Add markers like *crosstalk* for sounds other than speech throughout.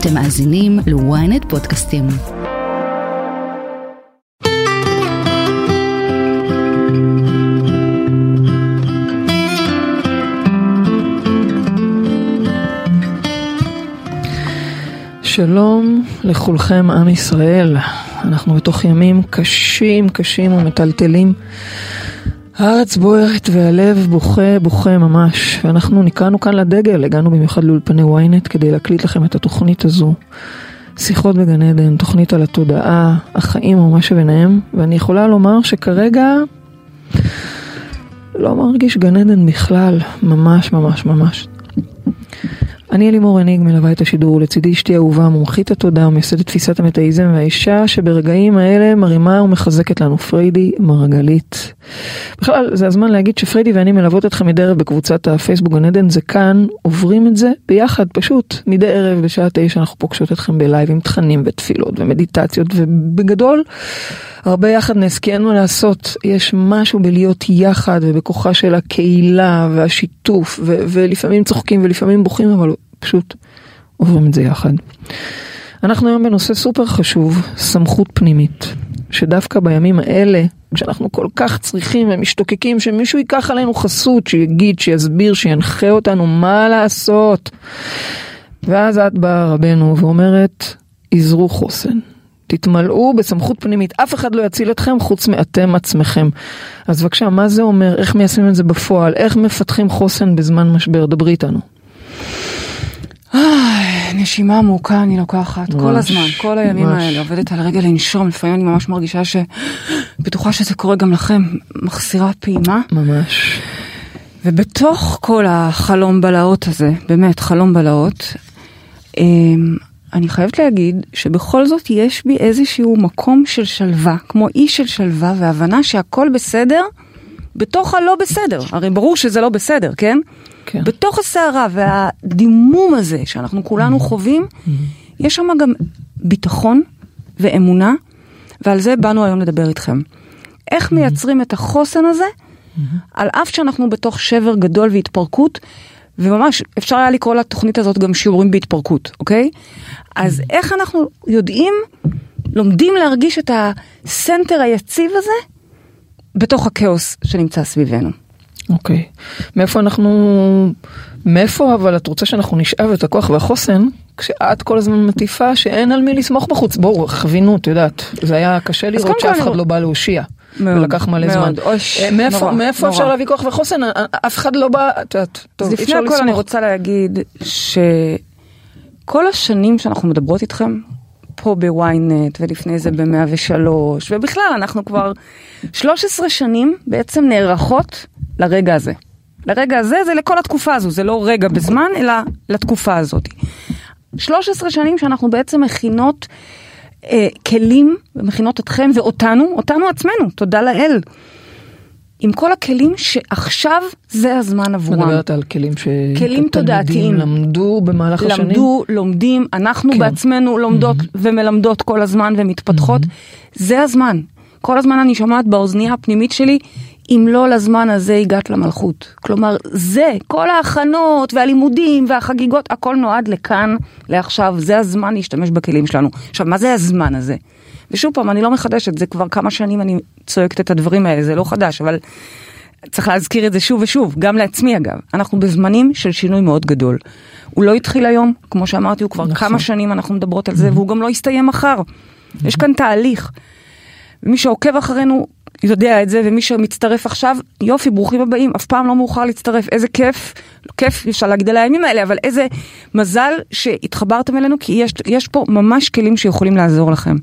אתם מאזינים ל-ynet פודקאסטים. שלום לכולכם עם ישראל, אנחנו בתוך ימים קשים קשים ומטלטלים. הארץ בוערת והלב בוכה בוכה ממש, ואנחנו נקראנו כאן לדגל, הגענו במיוחד לאולפני ynet כדי להקליט לכם את התוכנית הזו. שיחות בגן עדן, תוכנית על התודעה, החיים ומה שביניהם, ואני יכולה לומר שכרגע לא מרגיש גן עדן בכלל, ממש ממש ממש. אני אלימור הניג מלווה את השידור, לצידי אשתי אהובה, מומחית התודעה ומייסדת תפיסת המטאיזם והאישה שברגעים האלה מרימה ומחזקת לנו, פריידי מרגלית. בכלל, זה הזמן להגיד שפריידי ואני מלוות אתכם מדי ערב בקבוצת הפייסבוק גן עדן זה כאן, עוברים את זה ביחד, פשוט, מדי ערב בשעה תשע אנחנו פוגשות אתכם ב live עם תכנים ותפילות ומדיטציות, ובגדול, הרבה יחד נעסקנו לעשות, יש משהו בלהיות יחד ובכוחה של הקהילה והשיתוף, ו- ולפעמים צוחקים ולפעמים בוכים, אבל פשוט עוברים את זה יחד. אנחנו היום בנושא סופר חשוב, סמכות פנימית, שדווקא בימים האלה, כשאנחנו כל כך צריכים ומשתוקקים שמישהו ייקח עלינו חסות, שיגיד, שיסביר, שינחה אותנו מה לעשות. ואז את באה רבנו ואומרת, עזרו חוסן. תתמלאו בסמכות פנימית, אף אחד לא יציל אתכם חוץ מאתם עצמכם. אז בבקשה, מה זה אומר? איך מיישמים את זה בפועל? איך מפתחים חוסן בזמן משבר? דברי איתנו. נשימה עמוקה אני לוקחת כל הזמן, כל הימים ממש. האלה, עובדת על רגע לנשום, לפעמים אני ממש מרגישה ש... בטוחה שזה קורה גם לכם, מחסירה פעימה, ממש. ובתוך כל החלום בלהות הזה, באמת חלום בלהות, אמ, אני חייבת להגיד שבכל זאת יש בי איזשהו מקום של שלווה, כמו אי של שלווה והבנה שהכל בסדר בתוך הלא בסדר. הרי ברור שזה לא בסדר, כן? כן. בתוך הסערה והדימום הזה שאנחנו כולנו חווים, יש שם גם ביטחון ואמונה, ועל זה באנו היום לדבר איתכם. איך מייצרים את החוסן הזה, על אף שאנחנו בתוך שבר גדול והתפרקות, וממש אפשר היה לקרוא לתוכנית הזאת גם שיעורים בהתפרקות, אוקיי? אז איך אנחנו יודעים, לומדים להרגיש את הסנטר היציב הזה בתוך הכאוס שנמצא סביבנו. אוקיי. מאיפה אנחנו... מאיפה אבל את רוצה שאנחנו נשאב את הכוח והחוסן, כשאת כל הזמן מטיפה שאין על מי לסמוך בחוץ? בואו, חווינו, את יודעת, זה היה קשה לראות שאף אחד לא בא להושיע. מאוד, ולקח מלא מאוד. זמן. אויש, אה, מאיפה, נורא, מאיפה נורא. אפשר להביא כוח וחוסן? אה, אף אחד לא בא, את יודעת, טוב, אז לפני הכל אני. רוצה להגיד שכל השנים שאנחנו מדברות איתכם, פה בוויינט ולפני זה ב-103, ובכלל אנחנו כבר 13 שנים בעצם נערכות לרגע הזה. לרגע הזה זה לכל התקופה הזו, זה לא רגע בזמן, אלא לתקופה הזאת. 13 שנים שאנחנו בעצם מכינות אה, כלים, ומכינות אתכם ואותנו, אותנו עצמנו, תודה לאל. עם כל הכלים שעכשיו זה הזמן עבורם. מדברת על כלים כלים תודעתיים. למדו במהלך השנים. למדו, לומדים, אנחנו כן. בעצמנו לומדות ומלמדות כל הזמן ומתפתחות. זה הזמן. כל הזמן אני שומעת באוזנייה הפנימית שלי, אם לא לזמן הזה הגעת למלכות. כלומר, זה, כל ההכנות והלימודים והחגיגות, הכל נועד לכאן, לעכשיו, זה הזמן להשתמש בכלים שלנו. עכשיו, מה זה הזמן הזה? ושוב פעם, אני לא מחדשת, זה כבר כמה שנים אני צועקת את הדברים האלה, זה לא חדש, אבל צריך להזכיר את זה שוב ושוב, גם לעצמי אגב. אנחנו בזמנים של שינוי מאוד גדול. הוא לא התחיל היום, כמו שאמרתי, הוא כבר נכון. כמה שנים אנחנו מדברות על זה, והוא גם לא יסתיים מחר. יש כאן תהליך. ומי שעוקב אחרינו יודע את זה, ומי שמצטרף עכשיו, יופי, ברוכים הבאים, אף פעם לא מאוחר להצטרף, איזה כיף, כיף, אי אפשר להגיד על הימים האלה, אבל איזה מזל שהתחברתם אלינו, כי יש, יש פה ממש כלים שיכולים לעזור לכם.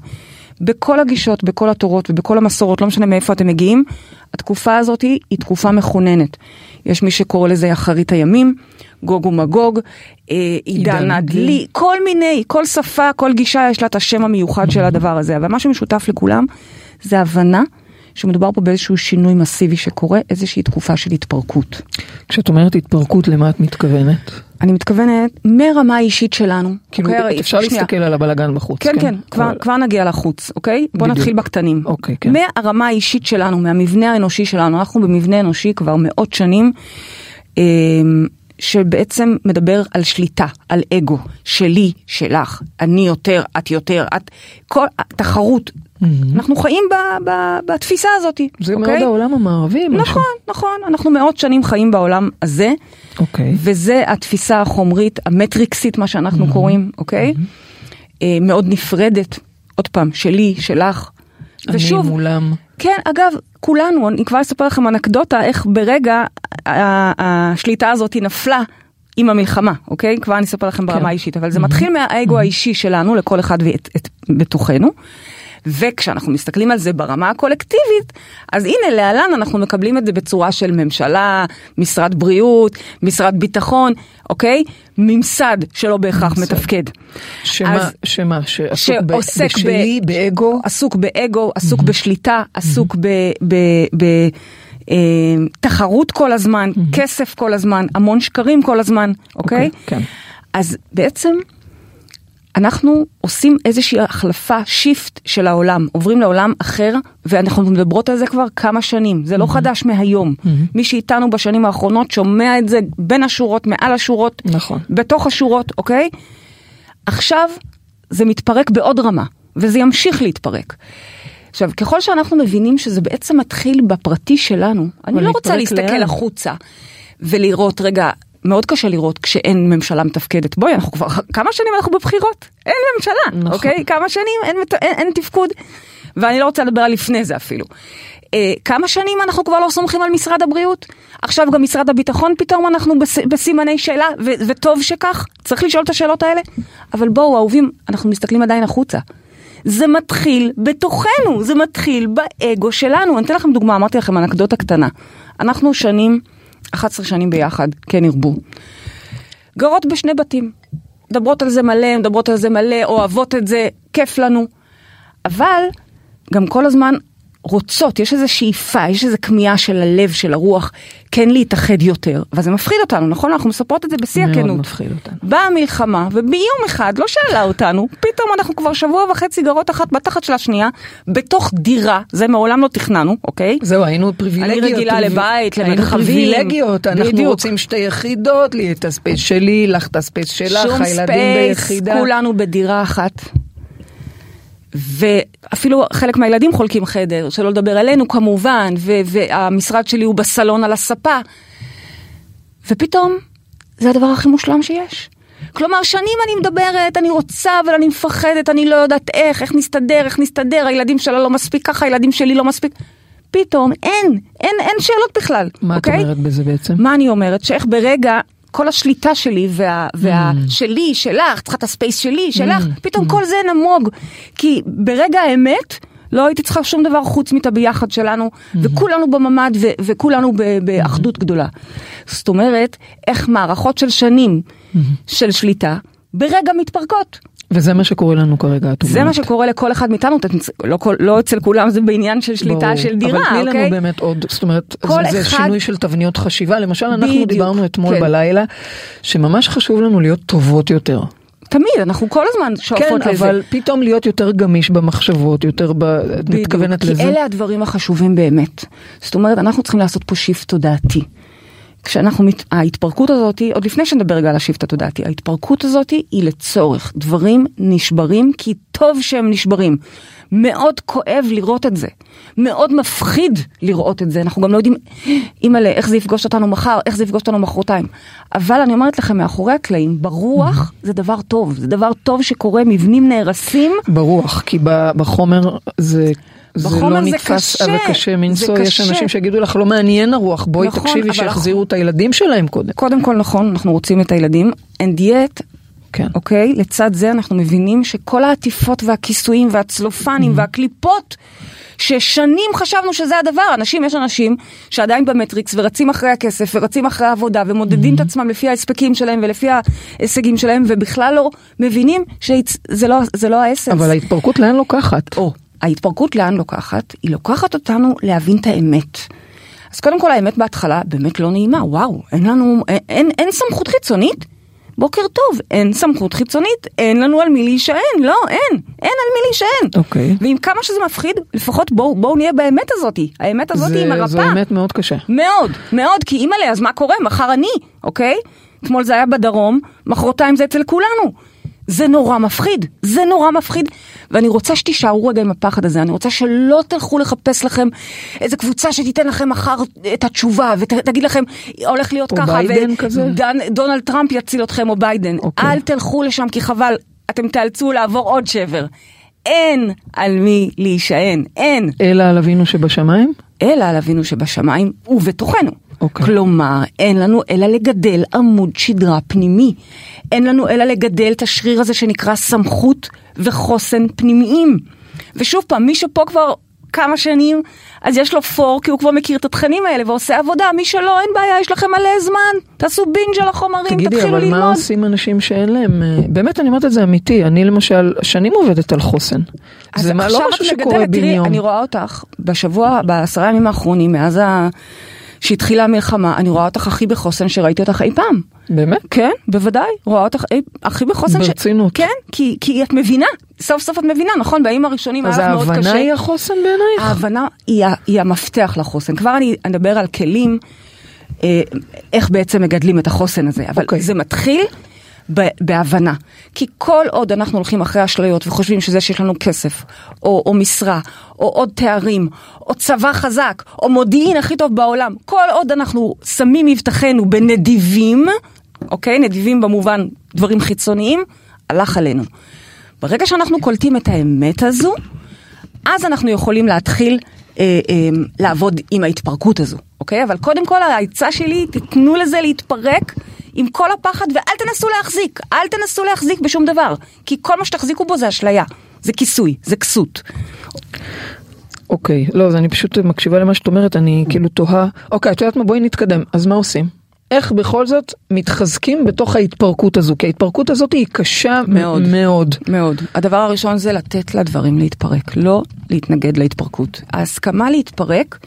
בכל הגישות, בכל התורות ובכל המסורות, לא משנה מאיפה אתם מגיעים, התקופה הזאת היא, היא תקופה מכוננת. יש מי שקורא לזה אחרית הימים, גוג ומגוג, אה, עידן הדלי, כל מיני, כל שפה, כל גישה יש לה את השם המיוחד של הדבר הזה, אבל מה שמשותף לכולם זה הבנה שמדובר פה באיזשהו שינוי מסיבי שקורה, איזושהי תקופה של התפרקות. כשאת אומרת התפרקות, למה את מתכוונת? אני מתכוונת מרמה האישית שלנו. כאילו, אוקיי? אפשר שנייה. להסתכל על הבלגן בחוץ. כן, כן, כבר, אבל- כבר נגיע לחוץ, אוקיי? בוא בדיוק. נתחיל בקטנים. אוקיי, כן. מהרמה האישית שלנו, מהמבנה האנושי שלנו, אנחנו במבנה אנושי כבר מאות שנים, אה, שבעצם מדבר על שליטה, על אגו, שלי, שלך, אני יותר, את יותר, את, כל, תחרות. אנחנו חיים ב, ב, בתפיסה הזאת, זה אוקיי? מאוד העולם המערבי. משהו. נכון, נכון, אנחנו מאות שנים חיים בעולם הזה, אוקיי. וזה התפיסה החומרית, המטריקסית, מה שאנחנו קוראים, אוקיי? אה, מאוד נפרדת, עוד פעם, שלי, שלך. אני מולם. כן, אגב, כולנו, אני כבר אספר לכם אנקדוטה, איך ברגע השליטה הזאת נפלה עם המלחמה, אוקיי? כבר אני אספר לכם ברמה כן. האישית, אבל זה מתחיל מהאגו האישי שלנו, לכל אחד ואת, את, בתוכנו. וכשאנחנו מסתכלים על זה ברמה הקולקטיבית, אז הנה להלן אנחנו מקבלים את זה בצורה של ממשלה, משרד בריאות, משרד ביטחון, אוקיי? ממסד שלא בהכרח ממסד. מתפקד. שמה, אז- שמה, שעסוק ב- שעוסק בשלי, ב- באגו. עסוק באגו, עסוק בשליטה, עסוק בתחרות כל הזמן, כסף כל הזמן, המון שקרים כל הזמן, אוקיי? כן. אז בעצם אנחנו עושים איזושהי החלפה, שיפט של העולם, עוברים לעולם אחר, ואנחנו מדברות על זה כבר כמה שנים, זה לא חדש מהיום. מי שאיתנו בשנים האחרונות שומע את זה בין השורות, מעל השורות, נכון. בתוך השורות, אוקיי? עכשיו זה מתפרק בעוד רמה, וזה ימשיך להתפרק. עכשיו, ככל שאנחנו מבינים שזה בעצם מתחיל בפרטי שלנו, אני לא רוצה להסתכל לאן? החוצה ולראות, רגע, מאוד קשה לראות כשאין ממשלה מתפקדת. בואי, אנחנו כבר כמה שנים אנחנו בבחירות? אין ממשלה, נכון. אוקיי? כמה שנים אין, אין, אין תפקוד. ואני לא רוצה לדבר על לפני זה אפילו. אה, כמה שנים אנחנו כבר לא סומכים על משרד הבריאות? עכשיו גם משרד הביטחון פתאום אנחנו בס, בסימני שאלה, ו, וטוב שכך, צריך לשאול את השאלות האלה. אבל בואו, אהובים, אנחנו מסתכלים עדיין החוצה. זה מתחיל בתוכנו, זה מתחיל באגו שלנו. אני אתן לכם דוגמה, אמרתי לכם אנקדוטה קטנה. אנחנו שנים, 11 שנים ביחד, כן ירבו. גרות בשני בתים. מדברות על זה מלא, מדברות על זה מלא, אוהבות את זה, כיף לנו. אבל גם כל הזמן רוצות, יש איזו שאיפה, יש איזו כמיהה של הלב, של הרוח, כן להתאחד יותר. אבל זה מפחיד אותנו, נכון? אנחנו מספרות את זה בשיא מאוד הכנות. מפחיד אותנו. באה המלחמה, וביום אחד לא שאלה אותנו, פתאום אנחנו כבר שבוע וחצי גרות אחת בתחת של השנייה, בתוך דירה, זה מעולם לא תכננו, אוקיי? זהו, היינו פריבילגיות. אני רגילה פריב- לבית, היינו למרחבים. פריבילגיות, אנחנו בדיוק. רוצים שתי יחידות, לי את ה space שלי, לך את ה space שלך, שום הילדים space, ביחידה. כולנו בדירה אחת. ואפילו חלק מהילדים חולקים חדר, שלא לדבר עלינו כמובן, ו- והמשרד שלי הוא בסלון על הספה. ופתאום, זה הדבר הכי מושלם שיש. כלומר, שנים אני מדברת, אני רוצה, אבל אני מפחדת, אני לא יודעת איך, איך נסתדר, איך נסתדר, הילדים שלה לא מספיק ככה, הילדים שלי לא מספיק. פתאום, אין, אין, אין שאלות בכלל, מה את אוקיי? אומרת בזה בעצם? מה אני אומרת? שאיך ברגע, כל השליטה שלי וה, וה Mm. שלי, שלך, צריכה את הספייס שלי, שלך, פתאום כל זה נמוג. כי ברגע האמת, לא הייתי צריכה שום דבר חוץ מאת הביחד שלנו, Mm-hmm. וכולנו בממ"ד ו- וכולנו ב- באחדות גדולה. זאת אומרת, איך מערכות של שנים Mm-hmm. של שליטה, ברגע מתפרקות. וזה מה שקורה לנו כרגע, את אומרת. זה מה שקורה לכל אחד מאיתנו, לא, כל- לא אצל כולם זה בעניין של שליטה ברור. של דירה, אבל תני אוקיי? לנו באמת עוד, זאת אומרת, זה, זה אחד- שינוי של תבניות חשיבה. למשל, אנחנו בדיוק, דיברנו אתמול כן. בלילה, שממש חשוב לנו להיות טובות יותר. תמיד, אנחנו כל הזמן כן, שואפות לזה. אבל פתאום להיות יותר גמיש במחשבות, יותר ב... את מתכוונת כי לזה? אלה הדברים החשובים באמת. זאת אומרת, אנחנו צריכים לעשות פה shift תודעתי. כשאנחנו, מת... ההתפרקות הזאת, עוד לפני שנדבר רגע על ה shift התודעתי, ההתפרקות הזאת היא לצורך. דברים נשברים כי טוב שהם נשברים. מאוד כואב לראות את זה. מאוד מפחיד לראות את זה. אנחנו גם לא יודעים, אימא'לה, איך זה יפגוש אותנו מחר, איך זה יפגוש אותנו מחרתיים. אבל אני אומרת לכם, מאחורי הקלעים, ברוח זה דבר טוב. זה דבר טוב שקורה, מבנים נהרסים. ברוח, כי בחומר זה... זה לא נתפס קשה, וקשה מנשוא, יש. אנשים שיגידו לך לא מעניין הרוח, בואי נכון, תקשיבי שיחזירו את הילדים שלהם קודם. קודם כל נכון, אנחנו רוצים את הילדים, and yet, כן. אוקיי, לצד זה אנחנו מבינים שכל העטיפות והכיסויים והצלופנים Mm-hmm. והקליפות, ששנים חשבנו שזה הדבר, אנשים, יש אנשים שעדיין במטריקס ורצים אחרי הכסף ורצים אחרי העבודה ומודדים Mm-hmm. את עצמם לפי ההספקים שלהם ולפי ההישגים שלהם ובכלל לא מבינים שזה לא, זה לא האסנס. אבל ההתפרקות לאן לוקחת? או, ההתפרקות לאן לוקחת? היא לוקחת אותנו להבין את האמת. אז קודם כל האמת בהתחלה באמת לא נעימה, וואו, אין לנו, אין, אין, אין סמכות חיצונית? בוקר טוב, אין סמכות חיצונית, אין לנו על מי להישען, לא, אין, אין על מי להישען. אוקיי. ועם כמה שזה מפחיד, לפחות בואו בוא נהיה באמת הזאתי. האמת הזאת זה- היא מרפאה. זו אמת מאוד קשה. מאוד, מאוד, כי אימא'לה, אז מה קורה? מחר אני, אוקיי? אתמול זה היה בדרום, מחרתיים זה אצל כולנו. זה נורא מפחיד, זה נורא מפחיד, ואני רוצה שתישארו רגע עם הפחד הזה, אני רוצה שלא תלכו לחפש לכם איזה קבוצה שתיתן לכם מחר את התשובה ותגיד לכם, הולך להיות או ככה? ודונלד טראמפ יציל אתכם או ביידן. אוקיי. אל תלכו לשם כי חבל, אתם תיאלצו לעבור עוד שבר. אין על מי להישען, אין. אלא על אבינו שבשמיים? אלא על אבינו שבשמיים ובתוכנו. אוקיי. כלומר, אין לנו אלא לגדל עמוד שדרה פנימי. אין לנו אלא לגדל את השריר הזה שנקרא סמכות וחוסן פנימיים. ושוב פעם, מי שפה כבר כמה שנים, אז יש לו פור, כי הוא כבר מכיר את התכנים האלה ועושה עבודה. מי שלא, אין בעיה, יש לכם מלא זמן. תעשו בינג' על החומרים, תגידי, תתחילו אבל ללמוד. מה עושים אנשים שאין להם... אה, באמת, אני אומרת את זה אמיתי. אני למשל, שנים עובדת על חוסן. זה מה- לא משהו שקורה מגדלת, בן תראי, יום. אני רואה אותך בשבוע, בעשרה ימים האחרונים, מאז ה... שהתחילה המלחמה, אני רואה אותך הכי בחוסן שראיתי אותך אי פעם. באמת? כן, בוודאי, רואה אותך אי, הכי בחוסן. ברצינות. כן, כי, כי את מבינה, סוף סוף את מבינה, נכון? בימים הראשונים אז היה לך מאוד ההבנה קשה. היא החוסן בעינייך? ההבנה היא, היא המפתח לחוסן. כבר אני אדבר על כלים, אה, איך בעצם מגדלים את החוסן הזה. אבל אוקיי. זה מתחיל בהבנה. כי כל עוד אנחנו הולכים אחרי אשליות וחושבים שזה שיש לנו כסף, או, או משרה, או עוד תארים, או צבא חזק, או מודיעין הכי טוב בעולם, כל עוד אנחנו שמים מבטחנו בנדיבים, אוקיי? נדיבים במובן דברים חיצוניים, הלך עלינו. ברגע שאנחנו קולטים את האמת הזו, אז אנחנו יכולים להתחיל אה, אה, לעבוד עם ההתפרקות הזו, אוקיי? אבל קודם כל העצה שלי, תיתנו לזה להתפרק עם כל הפחד ואל תנסו להחזיק, אל תנסו להחזיק בשום דבר, כי כל מה שתחזיקו בו זה אשליה, זה כיסוי, זה כסות. אוקיי, לא, אז אני פשוט מקשיבה למה שאת אומרת, אני כאילו תוהה, אוקיי, את יודעת מה, בואי נתקדם, אז מה עושים? איך בכל זאת מתחזקים בתוך ההתפרקות הזו? כי ההתפרקות הזאת היא קשה מאוד. מאוד. מאוד. מאוד. הדבר הראשון זה לתת לדברים להתפרק, לא להתנגד להתפרקות. ההסכמה להתפרק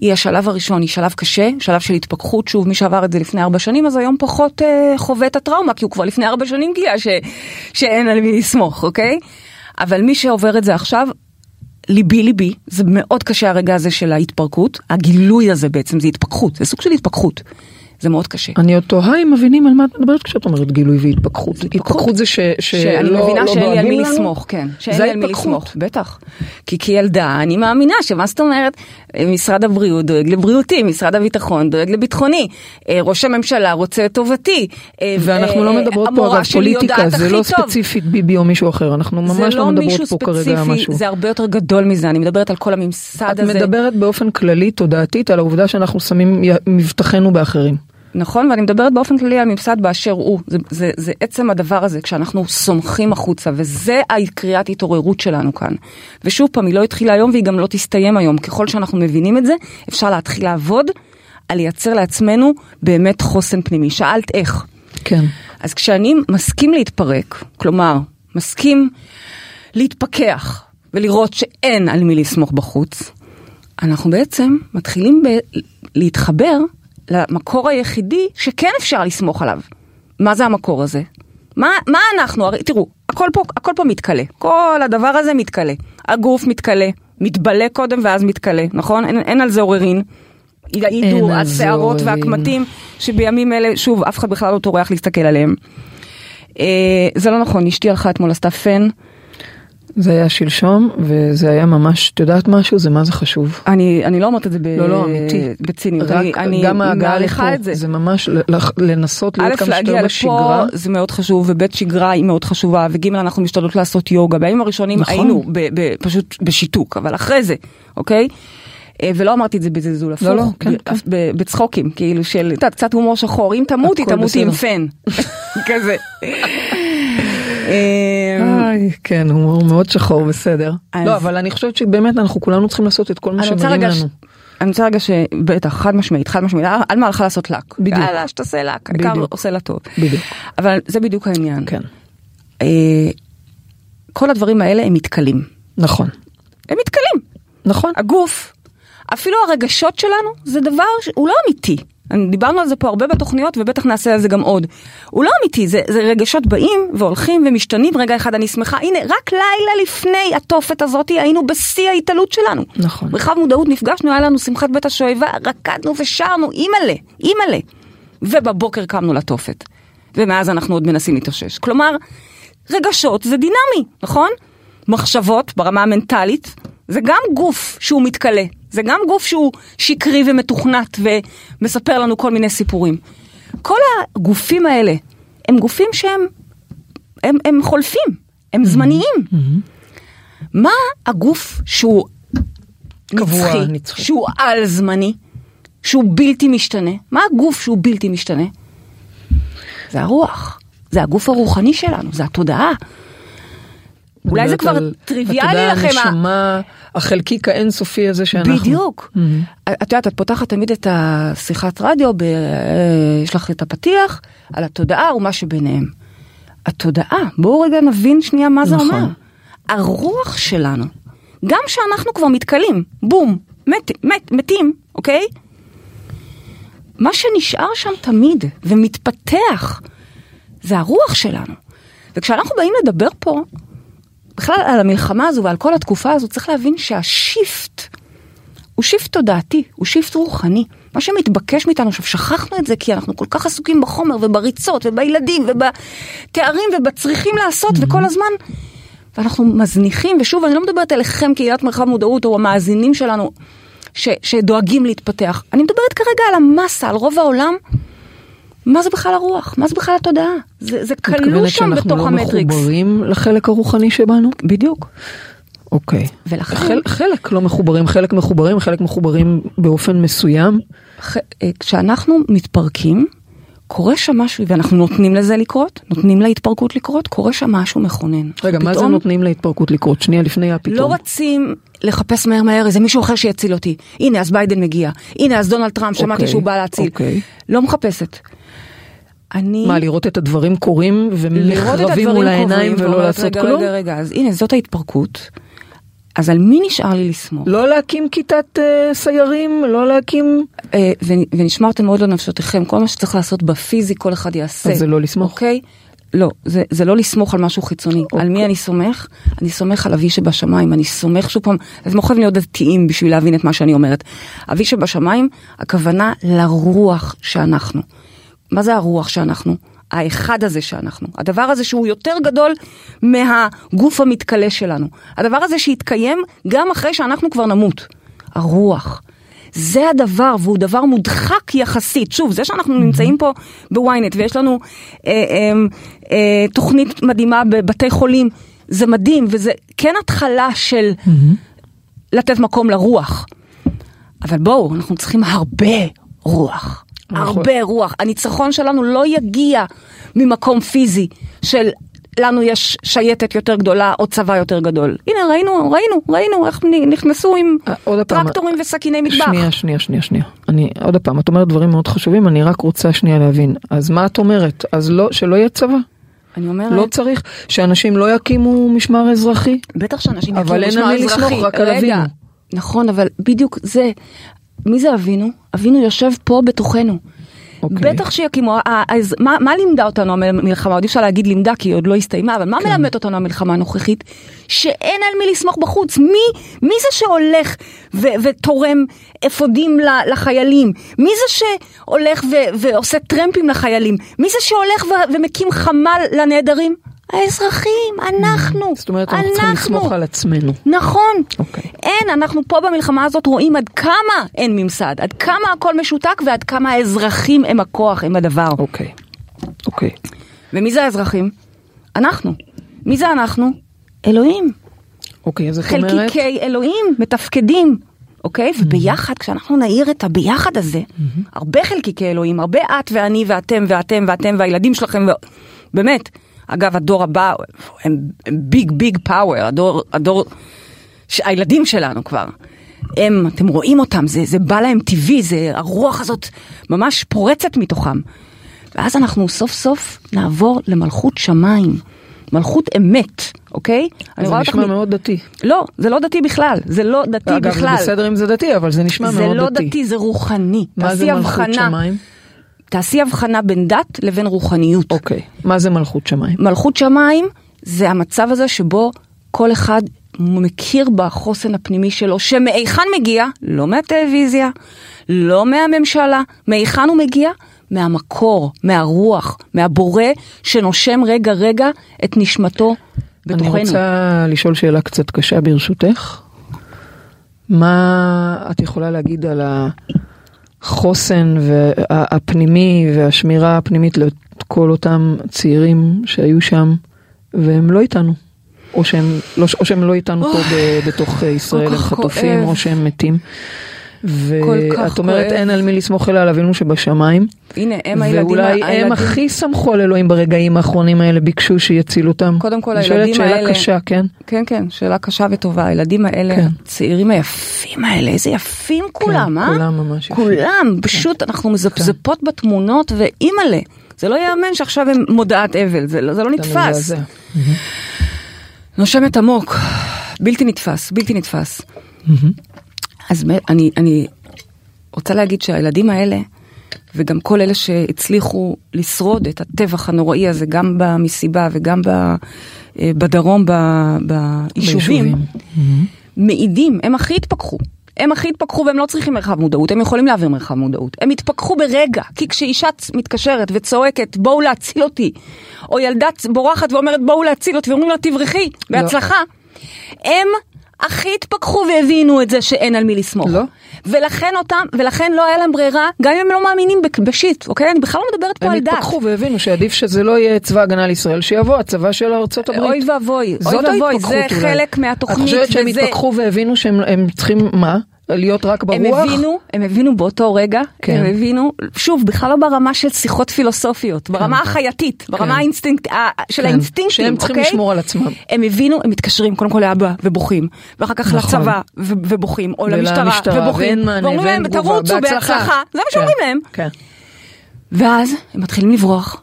היא השלב הראשון, היא שלב קשה, שלב של התפכחות, שוב, מי שעבר את זה לפני ארבע שנים, אז היום פחות אה, חווה את הטראומה, כי הוא כבר לפני ארבע שנים גילה ש, שאין על מי לסמוך, אוקיי? אבל מי שעובר את זה עכשיו, ליבי ליבי, זה מאוד קשה הרגע הזה של ההתפרקות, הגילוי הזה בעצם זה התפכחות, זה סוג של התפכחות, זה מאוד קשה. אני עוד תוהה אם מבינים על מה את מדברת כשאת אומרת גילוי והתפכחות. התפכחות זה ש- שאני שלא מבינה לא שאין לי על מי דואגים לנו? לסמוך, כן. שאין לי על מי. לסמוך, בטח. כי כילדה אני מאמינה שמה זאת אומרת, אה, משרד הבריאות דואג לבריאותי, משרד הביטחון דואג לביטחוני, אה, ראש הממשלה רוצה את טובתי. אה, ואנחנו לא מדברות פה אגב פוליטיקה, זה לא. ספציפית ביבי או מישהו אחר, אנחנו ממש לא לא מדברות פה כרגע על משהו. זה הרבה יותר גדול מזה, אני מדברת על כל הממסד את הזה. מדברת באופן כללי תודעתית על העובדה שאנחנו שמים מבטחנו באחרים. נכון, ואני מדברת באופן כללי על ממסד באשר הוא. זה, זה, זה עצם הדבר הזה, כשאנחנו סומכים החוצה, וזה הקריאת התעוררות שלנו כאן. ושוב פעם, היא לא התחילה היום והיא גם לא תסתיים היום. ככל שאנחנו מבינים את זה, אפשר להתחיל לעבוד על לייצר לעצמנו באמת חוסן פנימי. שאלת איך. כן. אז כשאני מסכים להתפרק, כלומר, מסכים להתפכח ולראות שאין על מי לסמוך בחוץ, אנחנו בעצם מתחילים ב- להתחבר למקור היחידי שכן אפשר לסמוך עליו. מה זה המקור הזה? מה, מה אנחנו? הרי תראו, הכל פה, הכל פה מתכלה. כל הדבר הזה מתכלה. הגוף מתכלה, מתבלה קודם ואז מתכלה, נכון? אין, אין על זה עוררין. יעידו השערות. והקמטים שבימים אלה, שוב, אף אחד בכלל לא טורח להסתכל עליהם. אה, זה לא נכון, אשתי הלכה אתמול, עשתה פן. זה היה שלשום, וזה היה ממש, את יודעת משהו? זה מה זה חשוב. אני, אני לא אומרת את זה ב... לא, לא, אמיתי. בציניות. רק אני, גם ההגעה לפה, זה. זה ממש לנסות א', להיות כמה להגיע שיותר לפה בשגרה. זה מאוד חשוב, וב', שגרה היא מאוד חשובה, וג', אנחנו משתדלות לעשות יוגה. בימים הראשונים נכון. היינו ב, ב, פשוט בשיתוק, אבל אחרי זה, אוקיי? אה, ולא אמרתי את זה בזלזול, הפוך, לא, לא, כן, ב- כן. ב- בצחוקים, כאילו של, את יודעת, קצת הומור שחור, אם תמותי, תמותי עם. פן, *laughs* כזה. אה, איי, כן, הומור מאוד שחור, בסדר. אז- לא, אבל אני חושבת שבאמת אנחנו כולנו צריכים לעשות את כל מה שמרים לנו. אני רוצה רגע שבטח, חד משמעית, חד משמעית, עלמה הלכה לעשות לק. בדיוק. יאללה, שתעשה לק, העיקר. עושה לה טוב. בדיוק. אבל זה בדיוק העניין. כן, אה, כל הדברים האלה הם מתכלים. נכון. הם מתכלים. נכון. הגוף, אפילו הרגשות שלנו, זה דבר שהוא לא אמיתי. דיברנו על זה פה הרבה בתוכניות ובטח נעשה על זה גם עוד. הוא לא אמיתי, זה, זה רגשות באים והולכים ומשתנים, רגע אחד אני שמחה, הנה, רק לילה לפני התופת הזאת היינו בשיא ההתעלות שלנו. נכון. מרחב מודעות נפגשנו, היה לנו שמחת בית השואבה, רקדנו ושרנו, אימא'לה, אימא'לה. ובבוקר קמנו לתופת. ומאז אנחנו עוד מנסים להתאושש. כלומר, רגשות זה דינמי, נכון? מחשבות ברמה המנטלית, זה גם גוף שהוא מתכלה, זה גם גוף שהוא שקרי ומתוכנת ומספר לנו כל מיני סיפורים. כל הגופים האלה הם גופים שהם הם, הם חולפים, הם זמניים. מה הגוף שהוא קבוע, נצחי, נצחי. שהוא על זמני, שהוא בלתי משתנה? מה הגוף שהוא בלתי משתנה? זה הרוח, זה הגוף הרוחני שלנו, זה התודעה. אולי זה כבר על, טריוויאלי אתה יודע, לכם. הנשמה, החלקיק האינסופי הזה שאנחנו. בדיוק. את יודעת, את פותחת תמיד את השיחת רדיו, ב... אה, יש לך את הפתיח על התודעה ומה שביניהם. התודעה, בואו רגע נבין שנייה מה זה נכון. אומר. הרוח שלנו, גם שאנחנו כבר מתכלים, בום, מת, מת, מתים, אוקיי? מה שנשאר שם תמיד ומתפתח, זה הרוח שלנו. וכשאנחנו באים לדבר פה, בכלל על המלחמה הזו ועל כל התקופה הזו, צריך להבין שה shift הוא shift תודעתי, הוא shift רוחני. מה שמתבקש מאיתנו, עכשיו שכחנו את זה כי אנחנו כל כך עסוקים בחומר ובריצות ובילדים ובתארים ובצריכים לעשות וכל הזמן. ואנחנו מזניחים, ושוב, אני לא מדברת עליכם קהילת מרחב מודעות או המאזינים שלנו ש, שדואגים להתפתח. אני מדברת כרגע על המסה, על רוב העולם. מה זה בכלל הרוח? מה זה בכלל התודעה? זה, זה את כלוא מתכוונת שם שאנחנו בתוך לא המטריקס. מחוברים לחלק הרוחני שבנו? בדיוק. אוקיי. ולכן- חל, חלק לא מחוברים, חלק מחוברים, חלק מחוברים באופן מסוים. ח- אה, כשאנחנו מתפרקים, קורה שם משהו, ואנחנו נותנים לזה לקרות, נותנים להתפרקות לקרות, קורה שם משהו מכונן. רגע, מה זה פתאום נותנים להתפרקות לקרות? שנייה לפני הפתאום. לא רצים לחפש מהר מהר איזה מישהו אחר שיציל אותי. הנה, אז ביידן מגיע. הנה, אז דונלד טראמפ, שמעתי אוקיי, שהוא בא להציל. אוקיי. לא מחפשת. אני... מה, לראות את הדברים קורים הדברים מול העיניים ולא ואומרת, לעשות רגע, כלום? רגע, רגע, אז הנה, זאת ההתפרקות. אז על מי נשאר לי לסמוך? לא להקים כיתת אה, סיירים? לא להקים... אה, ונ- ונשמרתם מאוד לנפשותיכם, כל מה שצריך לעשות בפיזי כל אחד יעשה. אז זה לא לסמוך? אוקיי? לא, זה, זה לא לסמוך על משהו חיצוני. אוקיי. על מי אני סומך? אני סומך על אבי שבשמיים, אני סומך שוב פעם, אז לא חייבים להיות דתיים בשביל להבין את מה שאני אומרת. אבי שבשמיים, הכוונה לרוח שאנחנו. מה זה הרוח שאנחנו? האחד הזה שאנחנו. הדבר הזה שהוא יותר גדול מהגוף המתכלה שלנו. הדבר הזה שיתקיים גם אחרי שאנחנו כבר נמות. הרוח. זה הדבר, והוא דבר מודחק יחסית. שוב, זה שאנחנו נמצאים פה בוויינט ויש לנו אה, אה, אה, תוכנית מדהימה בבתי חולים, זה מדהים, וזה כן התחלה של לתת מקום לרוח. אבל בואו, אנחנו צריכים הרבה רוח. נכון. הרבה רוח. הניצחון שלנו לא יגיע ממקום פיזי של לנו יש שייטת יותר גדולה או צבא יותר גדול. הנה, ראינו, ראינו, ראינו איך נכנסו עם אה, עוד פעם. טרקטורים וסכיני מטבח. שנייה, שנייה, שנייה, שנייה. אני, עוד פעם, את אומרת דברים מאוד חשובים, אני רק רוצה שנייה להבין. אז מה את אומרת? אז לא, שלא יהיה צבא? אני אומרת, לא צריך שאנשים לא יקימו משמר אזרחי? בטח שאנשים אבל יקימו אין על משמר מי לסמוך, אזרחי. רק על אבינו. נכון, אבל בדיוק זה, מי זה אבינו? אבינו יושב פה בתוכנו. אוקיי. בטח שיקימו, אז מה, מה לימדה אותנו המלחמה? עוד אי אפשר להגיד לימדה כי היא עוד לא הסתיימה, אבל מה כן. מלמדת אותנו המלחמה הנוכחית? שאין על מי לסמוך בחוץ. מי, מי זה שהולך ו- ותורם אפודים לחיילים? מי זה שהולך ו- ועושה טרמפים לחיילים? מי זה שהולך ו- ומקים חמ"ל לנעדרים? האזרחים, אנחנו. זאת אומרת, אנחנו צריכים לסמוך על עצמנו. נכון. אוקיי. אין, אנחנו פה במלחמה הזאת רואים עד כמה אין ממסד, עד כמה הכל משותק ועד כמה האזרחים הם הכוח, הם הדבר. אוקיי. אוקיי. ומי זה האזרחים? אנחנו. מי זה אנחנו? אלוהים. אוקיי, אז את אומרת... חלקיקי אלוהים מתפקדים. אוקיי? וביחד, כשאנחנו נעיר את הביחד הזה, הרבה חלקיקי אלוהים, הרבה את ואני ואתם ואתם ואתם והילדים שלכם, ו... באמת. אגב, הדור הבא הם ביג ביג פאוור, הדור, הדור, הילדים שלנו כבר. הם, אתם רואים אותם, זה, זה בא להם טבעי, זה, הרוח הזאת ממש פורצת מתוכם. ואז אנחנו סוף סוף נעבור למלכות שמיים, מלכות אמת, אוקיי? זה אותך נשמע מ- מאוד דתי. לא, זה לא דתי בכלל, זה לא דתי אגב, בכלל. זה בסדר אם זה דתי, אבל זה נשמע זה מאוד לא דתי. דתי, זה רוחני. מה זה מלכות הבחנה- שמיים? תעשי הבחנה בין דת לבין רוחניות. אוקיי. מה זה מלכות שמיים? מלכות שמיים זה המצב הזה שבו כל אחד מכיר בחוסן הפנימי שלו, שמהיכן מגיע? לא מהטלוויזיה, לא מהממשלה, מהיכן הוא מגיע? מהמקור, מהרוח, מהבורא שנושם רגע רגע את נשמתו בתוכנו. אני רוצה לשאול שאלה קצת קשה ברשותך. מה את יכולה להגיד על החוסן וה- הפנימי והשמירה הפנימית לכל אותם צעירים שהיו שם והם לא איתנו? או שהם לא, או שהם לא איתנו פה בתוך ישראל, הם חטופים. או שהם מתים. ואת אומרת כואב. אין על מי לסמוך אלא על אבינו שבשמיים. הנה, הם הילדים... ואולי הם הילדים- הכי סמכו על אלוהים ברגעים האחרונים האלה, ביקשו שיצילו אותם. קודם כל, אני שואלת הילדים שאלה האלה- קשה, כן? כן, כן, שאלה קשה וטובה. הילדים האלה, כן. הצעירים היפים האלה, איזה יפים כולם, אה? כולם ממש יפים. כולם, פשוט אנחנו מזפזפות בתמונות, ואימא'לה. זה לא ייאמן שעכשיו הם מודעת אבל, זה לא זה לא נתפס. נושמת עמוק, בלתי נתפס, בלתי נתפס. אז אני, אני רוצה להגיד שהילדים האלה, וגם כל אלה שהצליחו לשרוד את הטבח הנוראי הזה, גם במסיבה וגם ב, אה, בדרום, ב, ביישובים, מעידים, הם הכי התפכחו. הם הכי התפכחו והם לא צריכים מרחב מודעות, הם יכולים להעביר מרחב מודעות. הם התפכחו ברגע, כי כשאישה מתקשרת וצועקת, בואו להציל אותי, או ילדה בורחת ואומרת, בואו להציל אותי, ואומרים לה, תברכי, בהצלחה. הם הכי התפכחו והבינו את זה שאין על מי לסמוך. לא. ולכן אותם, ולכן לא היה להם ברירה, גם אם הם לא מאמינים בשיט, אוקיי? אני בכלל לא מדברת פה הם על דת. התפכחו והבינו שעדיף שזה לא יהיה צבא הגנה לישראל, שיבוא הצבא של ארצות הברית. אוי ואבוי, אוי ואבוי, זה אולי. חלק מהתוכנית, את חושבת שהם התפכחו והבינו שהם הם צריכים מה? להיות רק ברוח? הם הבינו, הם הבינו באותו רגע, כן. הם הבינו, שוב, בכלל לא ברמה של שיחות פילוסופיות, ברמה החייתית, ברמה האינסטינקט, ה- של כן, האינסטינקטים, שהם צריכים אוקיי? לשמור על עצמם. הם הבינו, הם מתקשרים קודם כל לאבא ובוכים, ואחר כך נכון. לצבא ובוכים, או למשטרה ובוכים, ואומרים להם, תרוצו בהצלחה, זה מה כן, שאומרים להם. כן. ואז הם מתחילים לברוח.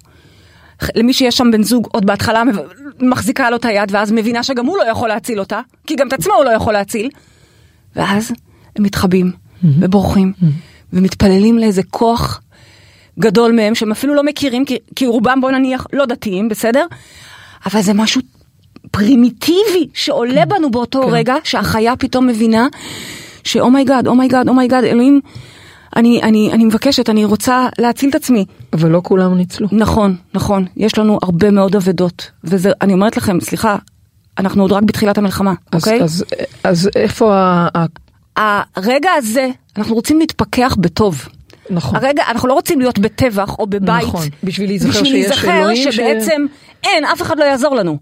למי שיש שם בן זוג, עוד בהתחלה מחזיקה לו את היד, ואז מבינה שגם הוא לא יכול להציל אותה, כי גם את עצמו הוא לא יכול להציל. ואז הם מתחבאים ובורחים, ומתפללים לאיזה כוח גדול מהם, שהם אפילו לא מכירים, כי, כי רובם בוא נניח לא דתיים, בסדר? אבל זה משהו פרימיטיבי שעולה בנו באותו כן. רגע, שהחיה פתאום מבינה שאומייגאד, אומייגאד, אומייגאד, אלוהים, אני, אני, אני מבקשת, אני רוצה להציל את עצמי. אבל לא כולם ניצלו. נכון, נכון, יש לנו הרבה מאוד אבדות, וזה, אני אומרת לכם, סליחה, אנחנו עוד רק בתחילת המלחמה, אז- אוקיי? אז- אז איפה הרגע הזה, אנחנו רוצים להתפכח בטוב. נכון. הרגע, אנחנו לא רוצים להיות בטבח או בבית, נכון, בשביל להיזכר בשביל שיש להיזכר אלוהים ש- שבעצם אין, אף אחד לא יעזור לנו.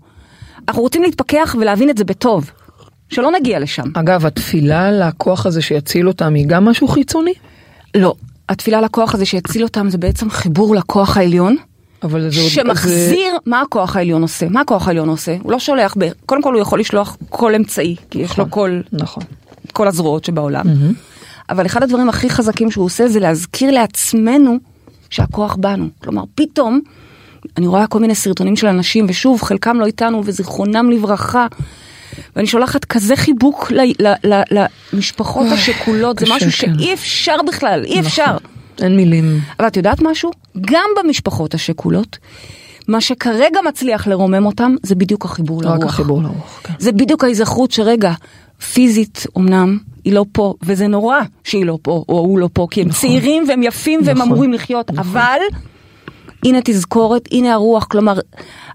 אנחנו רוצים להתפכח ולהבין את זה בטוב, שלא נגיע לשם. אגב, התפילה לכוח הזה שיציל אותם היא גם משהו חיצוני? לא, התפילה לכוח הזה שיציל אותם זה בעצם חיבור לכוח העליון. אבל זה עוד... זה- שמחזיר, מה הכוח העליון עושה? מה הכוח העליון עושה? הוא לא שולח, ב... קודם כל הוא יכול לשלוח כל אמצעי, כי יש לו כל, נכון. כל הזרועות שבעולם. אבל אחד הדברים הכי חזקים שהוא עושה זה להזכיר לעצמנו שהכוח בנו. כלומר, פתאום, אני רואה כל מיני סרטונים של אנשים, ושוב, חלקם לא איתנו וזיכרונם לברכה. ואני שולחת כזה חיבוק ל, ל, ל, למשפחות אוי, השכולות, זה משהו כן. שאי אפשר בכלל, אי אפשר. נכון. אין מילים. אבל את יודעת משהו? גם במשפחות השכולות, מה שכרגע מצליח לרומם אותם, זה בדיוק החיבור לרוח. רק החיבור לרוח. כן. זה בדיוק ההיזכרות שרגע, פיזית אמנם, היא לא פה, וזה נורא שהיא לא פה, או הוא לא פה, כי הם נכון. צעירים והם יפים והם נכון. אמורים לחיות, אבל הנה תזכורת, הנה הרוח, כלומר,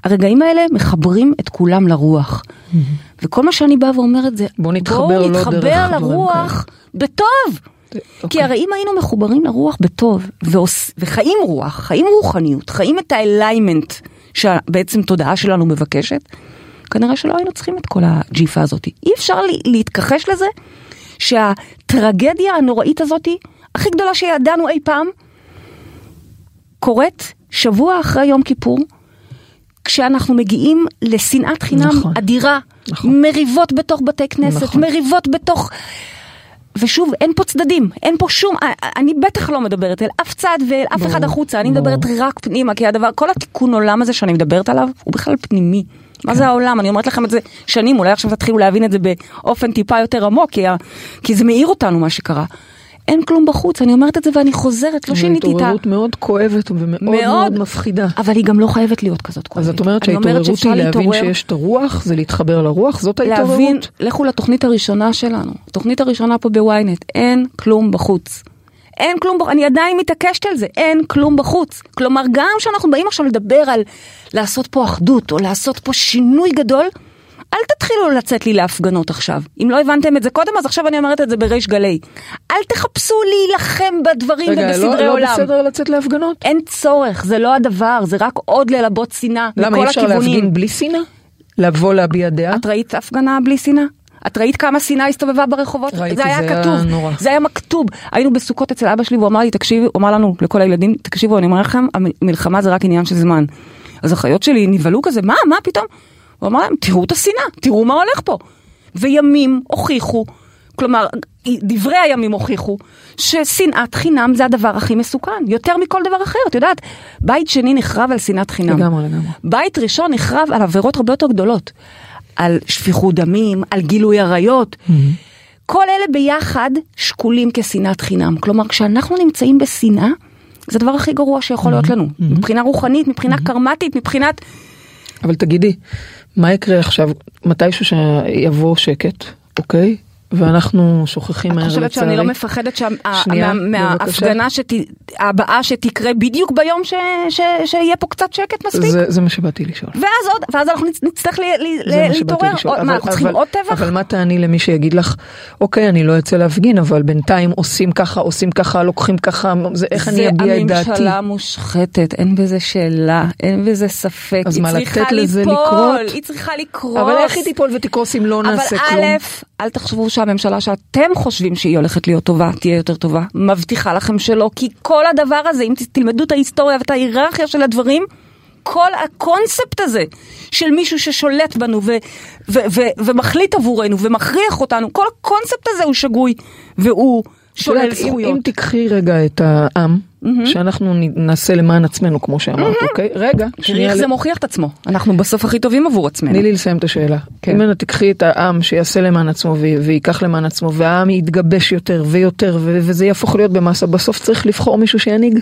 הרגעים האלה מחברים את כולם לרוח. וכל מה שאני באה ואומרת זה, בוא נתחבר בואו לא נתחבר דברים לרוח בטוב. כי אוקיי. הרי אם היינו מחוברים לרוח בטוב, ועוש, וחיים רוח, חיים רוחניות, חיים את האליימנט שבעצם תודעה שלנו מבקשת, כנראה שלא היינו צריכים את כל הג'יפה הזאת. אי אפשר לי, להתכחש לזה שהטרגדיה הנוראית הזאת, הכי גדולה שידענו אי פעם, קורית שבוע אחרי יום כיפור, כשאנחנו מגיעים לשנאת חינם נכון. אדירה, נכון. מריבות בתוך בתי כנסת, נכון. מריבות בתוך... ושוב, אין פה צדדים, אין פה שום, אני בטח לא מדברת אל אף צד ואל אף אחד החוצה, אני מדברת רק פנימה, כי הדבר, כל התיקון עולם הזה שאני מדברת עליו, הוא בכלל פנימי. מה זה העולם? אני אומרת לכם את זה שנים, אולי עכשיו תתחילו להבין את זה באופן טיפה יותר עמוק, כי, ה- כי זה מאיר אותנו מה שקרה. אין כלום בחוץ, אני אומרת את זה ואני חוזרת, לא שיניתי את ה... התעוררות מאוד כואבת ומאוד מאוד. מאוד מפחידה. אבל היא גם לא חייבת להיות כזאת כואבת. אז את אומרת שההתעוררות היא להבין להתעורר- שיש את הרוח, זה להתחבר לרוח, זאת להבין, ההתעוררות? לכו לתוכנית הראשונה שלנו, התוכנית הראשונה פה בוויינט, אין כלום בחוץ. אין כלום אני עדיין מתעקשת על זה, אין כלום בחוץ. כלומר, גם כשאנחנו באים עכשיו לדבר על לעשות פה אחדות, או לעשות פה שינוי גדול, אל תתחילו לצאת לי להפגנות עכשיו. אם לא הבנתם את זה קודם, אז עכשיו אני אומרת את זה בריש גלי. אל תחפשו להילחם בדברים רגע, ובסדרי לא, עולם. לא בסדר לצאת להפגנות? אין צורך, זה לא הדבר, זה רק עוד ללבות שנאה למה אי אפשר. להפגין בלי שנאה? לבוא להביע דעה? את ראית הפגנה בלי שנאה? את ראית כמה שנאה הסתובבה ברחובות? ראיתי, זה היה זה היה כתוב, נורא. זה היה מכתוב. היינו בסוכות אצל אבא שלי והוא אמר לי, תקשיבי, הוא אמר לנו, לכל הילדים, תקשיבו, אני אומר לכם, המלחמה זה רק עניין של זמן. אז החיות שלי נבהלו כזה, מה, מה פתאום? הוא אמר להם, תראו את השנאה, תראו מה הולך פה. וימים הוכיחו, כלומר, דברי הימים הוכיחו, ששנאת חינם זה הדבר הכי מסוכן, יותר מכל דבר אחר. את יודעת, בית שני נחרב על שנאת חינם. לגמרי, לגמרי. בית ראשון נחרב על עבירות הרבה יותר גדולות. על שפיכות דמים, על גילוי עריות. כל אלה ביחד שקולים כשנאת חינם. כלומר, כשאנחנו נמצאים בשנאה, זה הדבר הכי גרוע שיכול להיות לנו. מבחינה רוחנית, מבחינה קרמטית, מבחינת... אבל תגידי, מה יקרה עכשיו, מתישהו שיבוא שקט, אוקיי? ואנחנו שוכחים את מהר חושבת שאני לא לצערי. מפחדת שה- שנייה, מה- בבקשה. מההפגנה שת- הבאה שתקרה בדיוק ביום ש- ש- שיהיה פה קצת שקט מספיק? זה, זה מה שבאתי לשאול. ואז עוד, ואז אנחנו נצ- נצטרך ל- ל- להתעורר. לשאול. עוד- מה, אנחנו צריכים אבל, עוד טבח? אבל מה תעני למי שיגיד לך, אוקיי, אני לא אצא להפגין, אבל בינתיים עושים ככה, עושים ככה, לוקחים ככה, זה, איך אני אביע את דעתי? זה הממשלה מושחתת, אין בזה שאלה, אין בזה ספק. אז מה, לתת לזה לקרות? היא צריכה לקרוס. אבל איך היא תיפול ותקרוס אם לא נעשה אבל כלום? א', אל תחשבו שהממשלה שאתם חושבים שהיא הולכת להיות טובה, תהיה יותר טובה. מבטיחה לכם שלא, כי כל הדבר הזה, אם תלמדו את ההיסטוריה ואת ההיררכיה של הדברים, כל הקונספט הזה של מישהו ששולט בנו ו- ו- ו- ומחליט עבורנו ומכריח אותנו, כל הקונספט הזה הוא שגוי, והוא שולל יודעת, אם, זכויות. אם תיקחי רגע את העם, שאנחנו נ- נעשה למען עצמנו, כמו שאמרת, אוקיי? רגע, שנייה, איך ל- זה מוכיח את עצמו, אנחנו בסוף הכי טובים עבור עצמנו. תני לי לסיים את השאלה. כן. אם את תיקחי את העם שיעשה למען עצמו ו- וייקח למען עצמו, והעם יתגבש יותר ויותר, ו- וזה יהפוך להיות במסה, בסוף צריך לבחור מישהו שינהיג.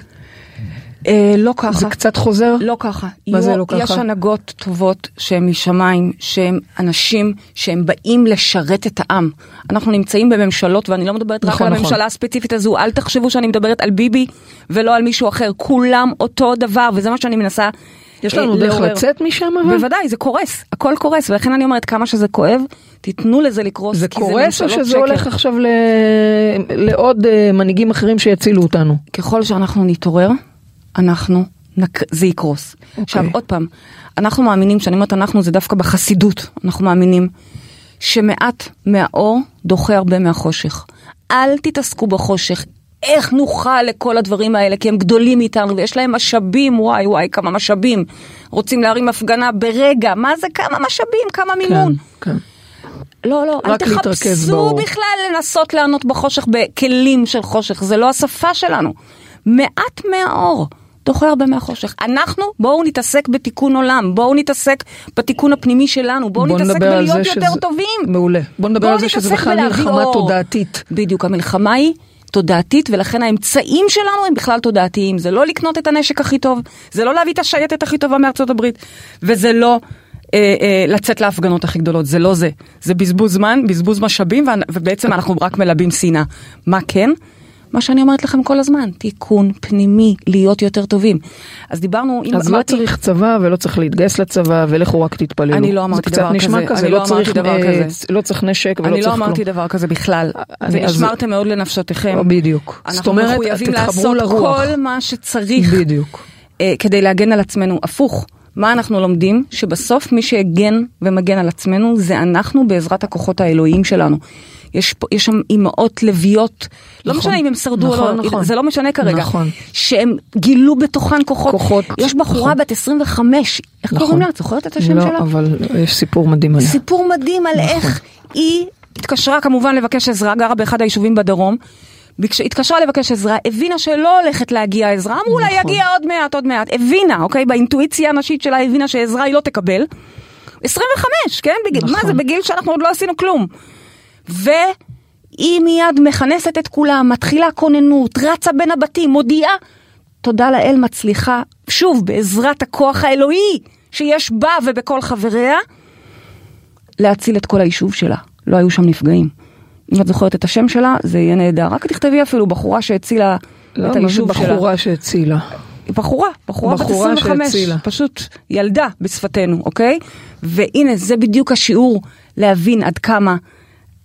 אה, לא ככה. זה קצת חוזר? לא ככה. מה זה יהיו- לא ככה? יש הנהגות טובות שהן משמיים, שהן אנשים שהם באים לשרת את העם. אנחנו נמצאים בממשלות, ואני לא מדברת רק נכון, על נכון. הממשלה הספציפית הזו, אל תחשבו שאני מדברת על ביבי ולא על מישהו אחר. כולם אותו דבר, וזה מה שאני מנסה יש אה, לנו דרך. לצאת משם אבל? בוודאי, זה קורס, הכל קורס, ולכן אני אומרת כמה שזה כואב, תיתנו לזה לקרוס, זה קורס או שזה שקר. הולך עכשיו ל- לעוד אה, מנהיגים אחרים שיצילו אותנו? ככל שאנחנו נתעורר, אנחנו, נק... זה יקרוס. אוקיי. עכשיו, עוד פעם, אנחנו מאמינים, כשאני אומרת אנחנו, זה דווקא בחסידות, אנחנו מאמינים שמעט מהאור דוחה הרבה מהחושך. אל תתעסקו בחושך. איך נוכל לכל הדברים האלה, כי הם גדולים מאיתנו ויש להם משאבים, וואי וואי, כמה משאבים. רוצים להרים הפגנה ברגע, מה זה כמה משאבים, כמה מימון. כן, כן. לא, לא, אל רק להתרכז תחפשו. בכלל לנסות לענות בחושך בכלים של חושך, זה לא השפה שלנו. מעט מהאור דוחה הרבה מהחושך. אנחנו, בואו נתעסק בתיקון עולם, בואו נתעסק בתיקון הפנימי שלנו, בואו בוא נתעסק בלהיות יותר שזה- טובים. מעולה. בוא נדבר בואו על זה שזה בכלל מלחמה אור. תודעתית. בדיוק, המלחמה היא תודעתית, ולכן האמצעים שלנו הם בכלל תודעתיים. זה לא לקנות את הנשק הכי טוב, זה לא להביא את השייטת הכי טובה מארצות הברית, וזה לא... אה, אה, לצאת להפגנות הכי גדולות, זה לא זה. זה בזבוז זמן, בזבוז משאבים, ובעצם אנחנו רק מלבים שנאה. מה כן? מה שאני אומרת לכם כל הזמן, תיקון פנימי, להיות יותר טובים. אז דיברנו, אז לא צריך צבא ולא צריך להתגייס לצבא ולכו רק תתפללו. אני לא אמרתי זה דבר קצת נשמע כזה, כזה, אני לא לא צריך, אמרתי דבר כזה. לא צריך נשק ולא אני צריך לא כלום. אמרתי דבר כזה בכלל, אני- אז- ונשמרתם מאוד לנפשותיכם. בדיוק. זאת אנחנו אומרת, מחויבים תתחברו לעשות לרוח. כל מה שצריך בדיוק. אה, כדי להגן על עצמנו. הפוך, מה אנחנו לומדים? שבסוף מי שהגן ומגן על עצמנו זה אנחנו בעזרת הכוחות האלוהיים שלנו. יש, פה, יש שם אימהות לביאות, לא נכון, משנה אם הם שרדו נכון, או לא, נכון. זה לא משנה כרגע, נכון. שהם גילו בתוכן כוחות, כוחות, יש בחורה נכון. בת 25, איך נכון. קוראים לה? את זוכרת את השם לא, שלה? אבל יש סיפור מדהים עליה. סיפור מדהים על נכון. איך היא התקשרה כמובן לבקש עזרה, גרה באחד היישובים בדרום. התקשרה לבקש עזרה, הבינה שלא הולכת להגיע עזרה, אמרו לה נכון. יגיע עוד מעט, עוד מעט. הבינה, אוקיי? באינטואיציה הנשית שלה הבינה שעזרה היא לא תקבל. 25, כן? בגיל, מה נכון. זה בגיל שאנחנו עוד לא עשינו כלום. והיא מיד מכנסת את כולם, מתחילה כוננות, רצה בין הבתים, מודיעה. תודה לאל מצליחה, שוב, בעזרת הכוח האלוהי שיש בה ובכל חבריה, להציל את כל היישוב שלה. לא היו שם נפגעים. אם את זוכרת את השם שלה, זה יהיה נהדר. רק תכתבי אפילו בחורה שהצילה לא, את מה זה היישוב שלה. בחורה שהצילה? בחורה, בחורה, בחורה בת 25, שהצילה. פשוט ילדה בשפתנו, אוקיי? והנה, זה בדיוק השיעור להבין עד כמה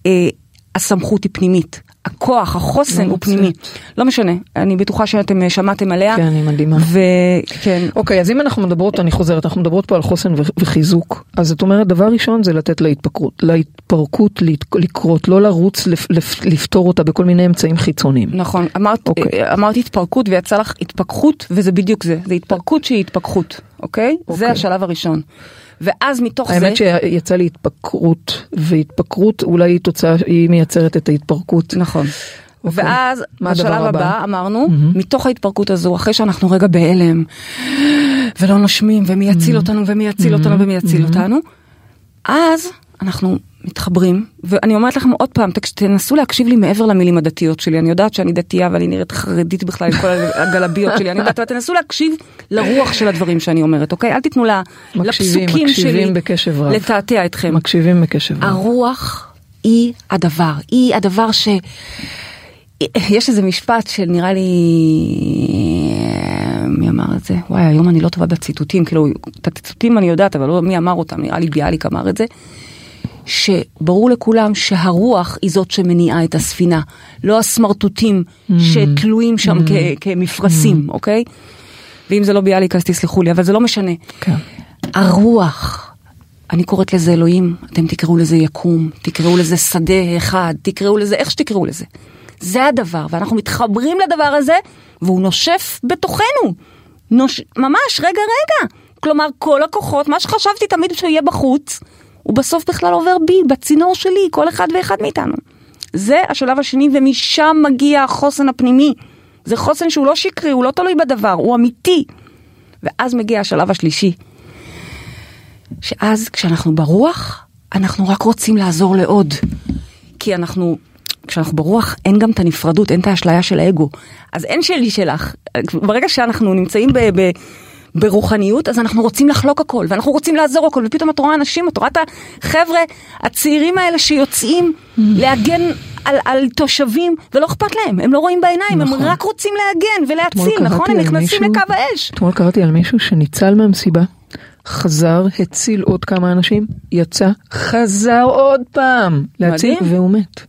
אה, הסמכות היא פנימית. הכוח, החוסן הוא פנימי. לא משנה, אני בטוחה שאתם אה, שמעתם עליה. כן, היא מדהימה. וכן, אוקיי, אז אם אנחנו מדברות, אני חוזרת, אנחנו מדברות פה על חוסן וחיזוק. אז את אומרת, דבר ראשון זה לתת להתפקרות, להתפרקות להת- לקרות, לא לרוץ לפ- לפ- לפתור אותה בכל מיני אמצעים חיצוניים. נכון, אמרת, אוקיי. אמרת התפרקות ויצא לך התפכחות, וזה בדיוק זה, זה התפרקות שהיא התפכחות, אוקיי? זה אוקיי. השלב הראשון. ואז מתוך זה... האמת שיצא לי התפקרות, והתפקרות אולי היא תוצאה, היא מייצרת את ההתפרקות. נכון. אוקיי. ואז בשלב הבא? הבא אמרנו, מתוך ההתפרקות הזו, אחרי שאנחנו רגע בהלם, ולא נושמים, ומי יציל אותנו, ומי יציל אותנו, ומי יציל אותנו, אז אנחנו מתחברים, ואני אומרת לכם עוד פעם, תנסו להקשיב לי מעבר למילים הדתיות שלי, אני יודעת שאני דתייה ואני נראית חרדית בכלל עם כל הגלביות שלי, אני יודעת, אבל תנסו להקשיב לרוח של הדברים שאני אומרת, אוקיי? אל תיתנו לה- מקשיבים, לפסוקים מקשיבים שלי. לתעתע אתכם. מקשיבים בקשב רב. הרוח היא הדבר, היא הדבר ש... יש איזה משפט שנראה לי... מי אמר את זה? וואי, היום אני לא טובה בציטוטים, כאילו, את הציטוטים אני יודעת, אבל לא מי אמר אותם, נראה לי ביאליק אמר את זה. שברור לכולם שהרוח היא זאת שמניעה את הספינה, לא הסמרטוטים שתלויים שם כ- כמפרשים, אוקיי? ואם זה לא ביאליק אז תסלחו לי, אבל זה לא משנה. כן. הרוח, אני קוראת לזה אלוהים, אתם תקראו לזה יקום, תקראו לזה שדה אחד, תקראו לזה איך שתקראו לזה. זה הדבר, ואנחנו מתחברים לדבר הזה, והוא נושף בתוכנו. נוש... ממש, רגע, רגע. כלומר, כל הכוחות, מה שחשבתי תמיד שהוא יהיה בחוץ, הוא בסוף בכלל עובר בי, בצינור שלי, כל אחד ואחד מאיתנו. זה השלב השני, ומשם מגיע החוסן הפנימי. זה חוסן שהוא לא שקרי, הוא לא תלוי בדבר, הוא אמיתי. ואז מגיע השלב השלישי, שאז כשאנחנו ברוח, אנחנו רק רוצים לעזור לעוד. כי אנחנו, כשאנחנו ברוח, אין גם את הנפרדות, אין את האשליה של האגו. אז אין שלי שלך. ברגע שאנחנו נמצאים ב... ב ברוחניות, אז אנחנו רוצים לחלוק הכל, ואנחנו רוצים לעזור הכל, ופתאום את רואה אנשים, את רואה את החבר'ה הצעירים האלה שיוצאים להגן על, על תושבים, ולא אכפת להם, הם לא רואים בעיניים, נכון. הם רק רוצים להגן ולהציל, נכון? הם נכנסים מישהו- לקו האש. אתמול קראתי על מישהו שניצל מהמסיבה, חזר, הציל עוד כמה אנשים, יצא, חזר עוד פעם להציל, מדהים. והוא מת.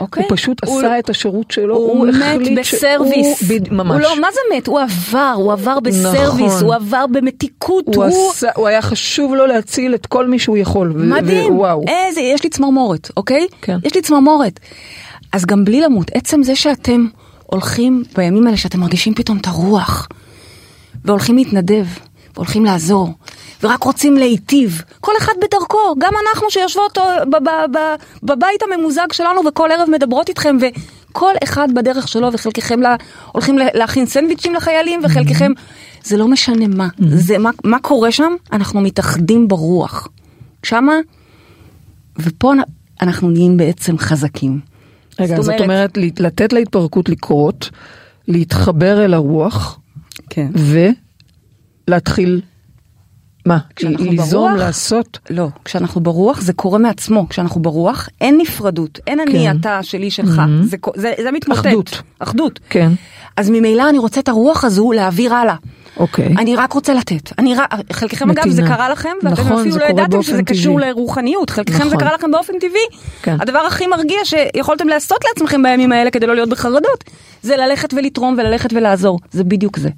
אוקיי? הוא פשוט הוא- עשה את השירות שלו, הוא מת החליט בסרוויס. שהוא- בד- ממש. הוא לא, מה זה מת? הוא עבר, הוא עבר בסרוויס, נכון. הוא עבר במתיקות, הוא, הוא... עשה, הוא היה חשוב לו להציל את כל מי שהוא יכול. ו- מדהים, וואו. איזה, יש לי צמרמורת, אוקיי? כן. יש לי צמרמורת. אז גם בלי למות, עצם זה שאתם הולכים בימים האלה, שאתם מרגישים פתאום את הרוח, והולכים להתנדב, והולכים לעזור, ורק רוצים להיטיב, כל אחד בדרכו, גם אנחנו שיושבות אה, בבית הממוזג שלנו וכל ערב מדברות איתכם, וכל אחד בדרך שלו, וחלקכם לה, הולכים לה- להכין סנדוויצ'ים לחיילים, וחלקכם, זה לא משנה מה, זה מה, מה קורה שם, אנחנו מתאחדים ברוח. שמה ופה אנחנו נהיים בעצם חזקים. רגע, זאת אומרת, זאת אומרת לתת להתפרקות לקרות, להתחבר אל הרוח, כן. ולהתחיל, מה? ליזום, ברוח? לעשות? לא, כשאנחנו ברוח זה קורה מעצמו, כשאנחנו ברוח אין נפרדות, אין אני כן. אתה שלי שלך, זה, קו- זה, זה מתמוטט. אחדות. אחדות. כן. אז ממילא אני רוצה את הרוח הזו להעביר הלאה. אוקיי. אני רק רוצה לתת. אני רק, חלקכם אגב זה נתינה. קרה לכם, ואתם נכון, אפילו זה לא ידעתם שזה באופן קשור טבעי. לרוחניות, חלקכם זה נכון. קרה לכם באופן טבעי. כן. הדבר הכי מרגיע שיכולתם לעשות לעצמכם בימים האלה כדי לא להיות בחרדות, זה ללכת ולתרום וללכת ולעזור. זה בדיוק זה.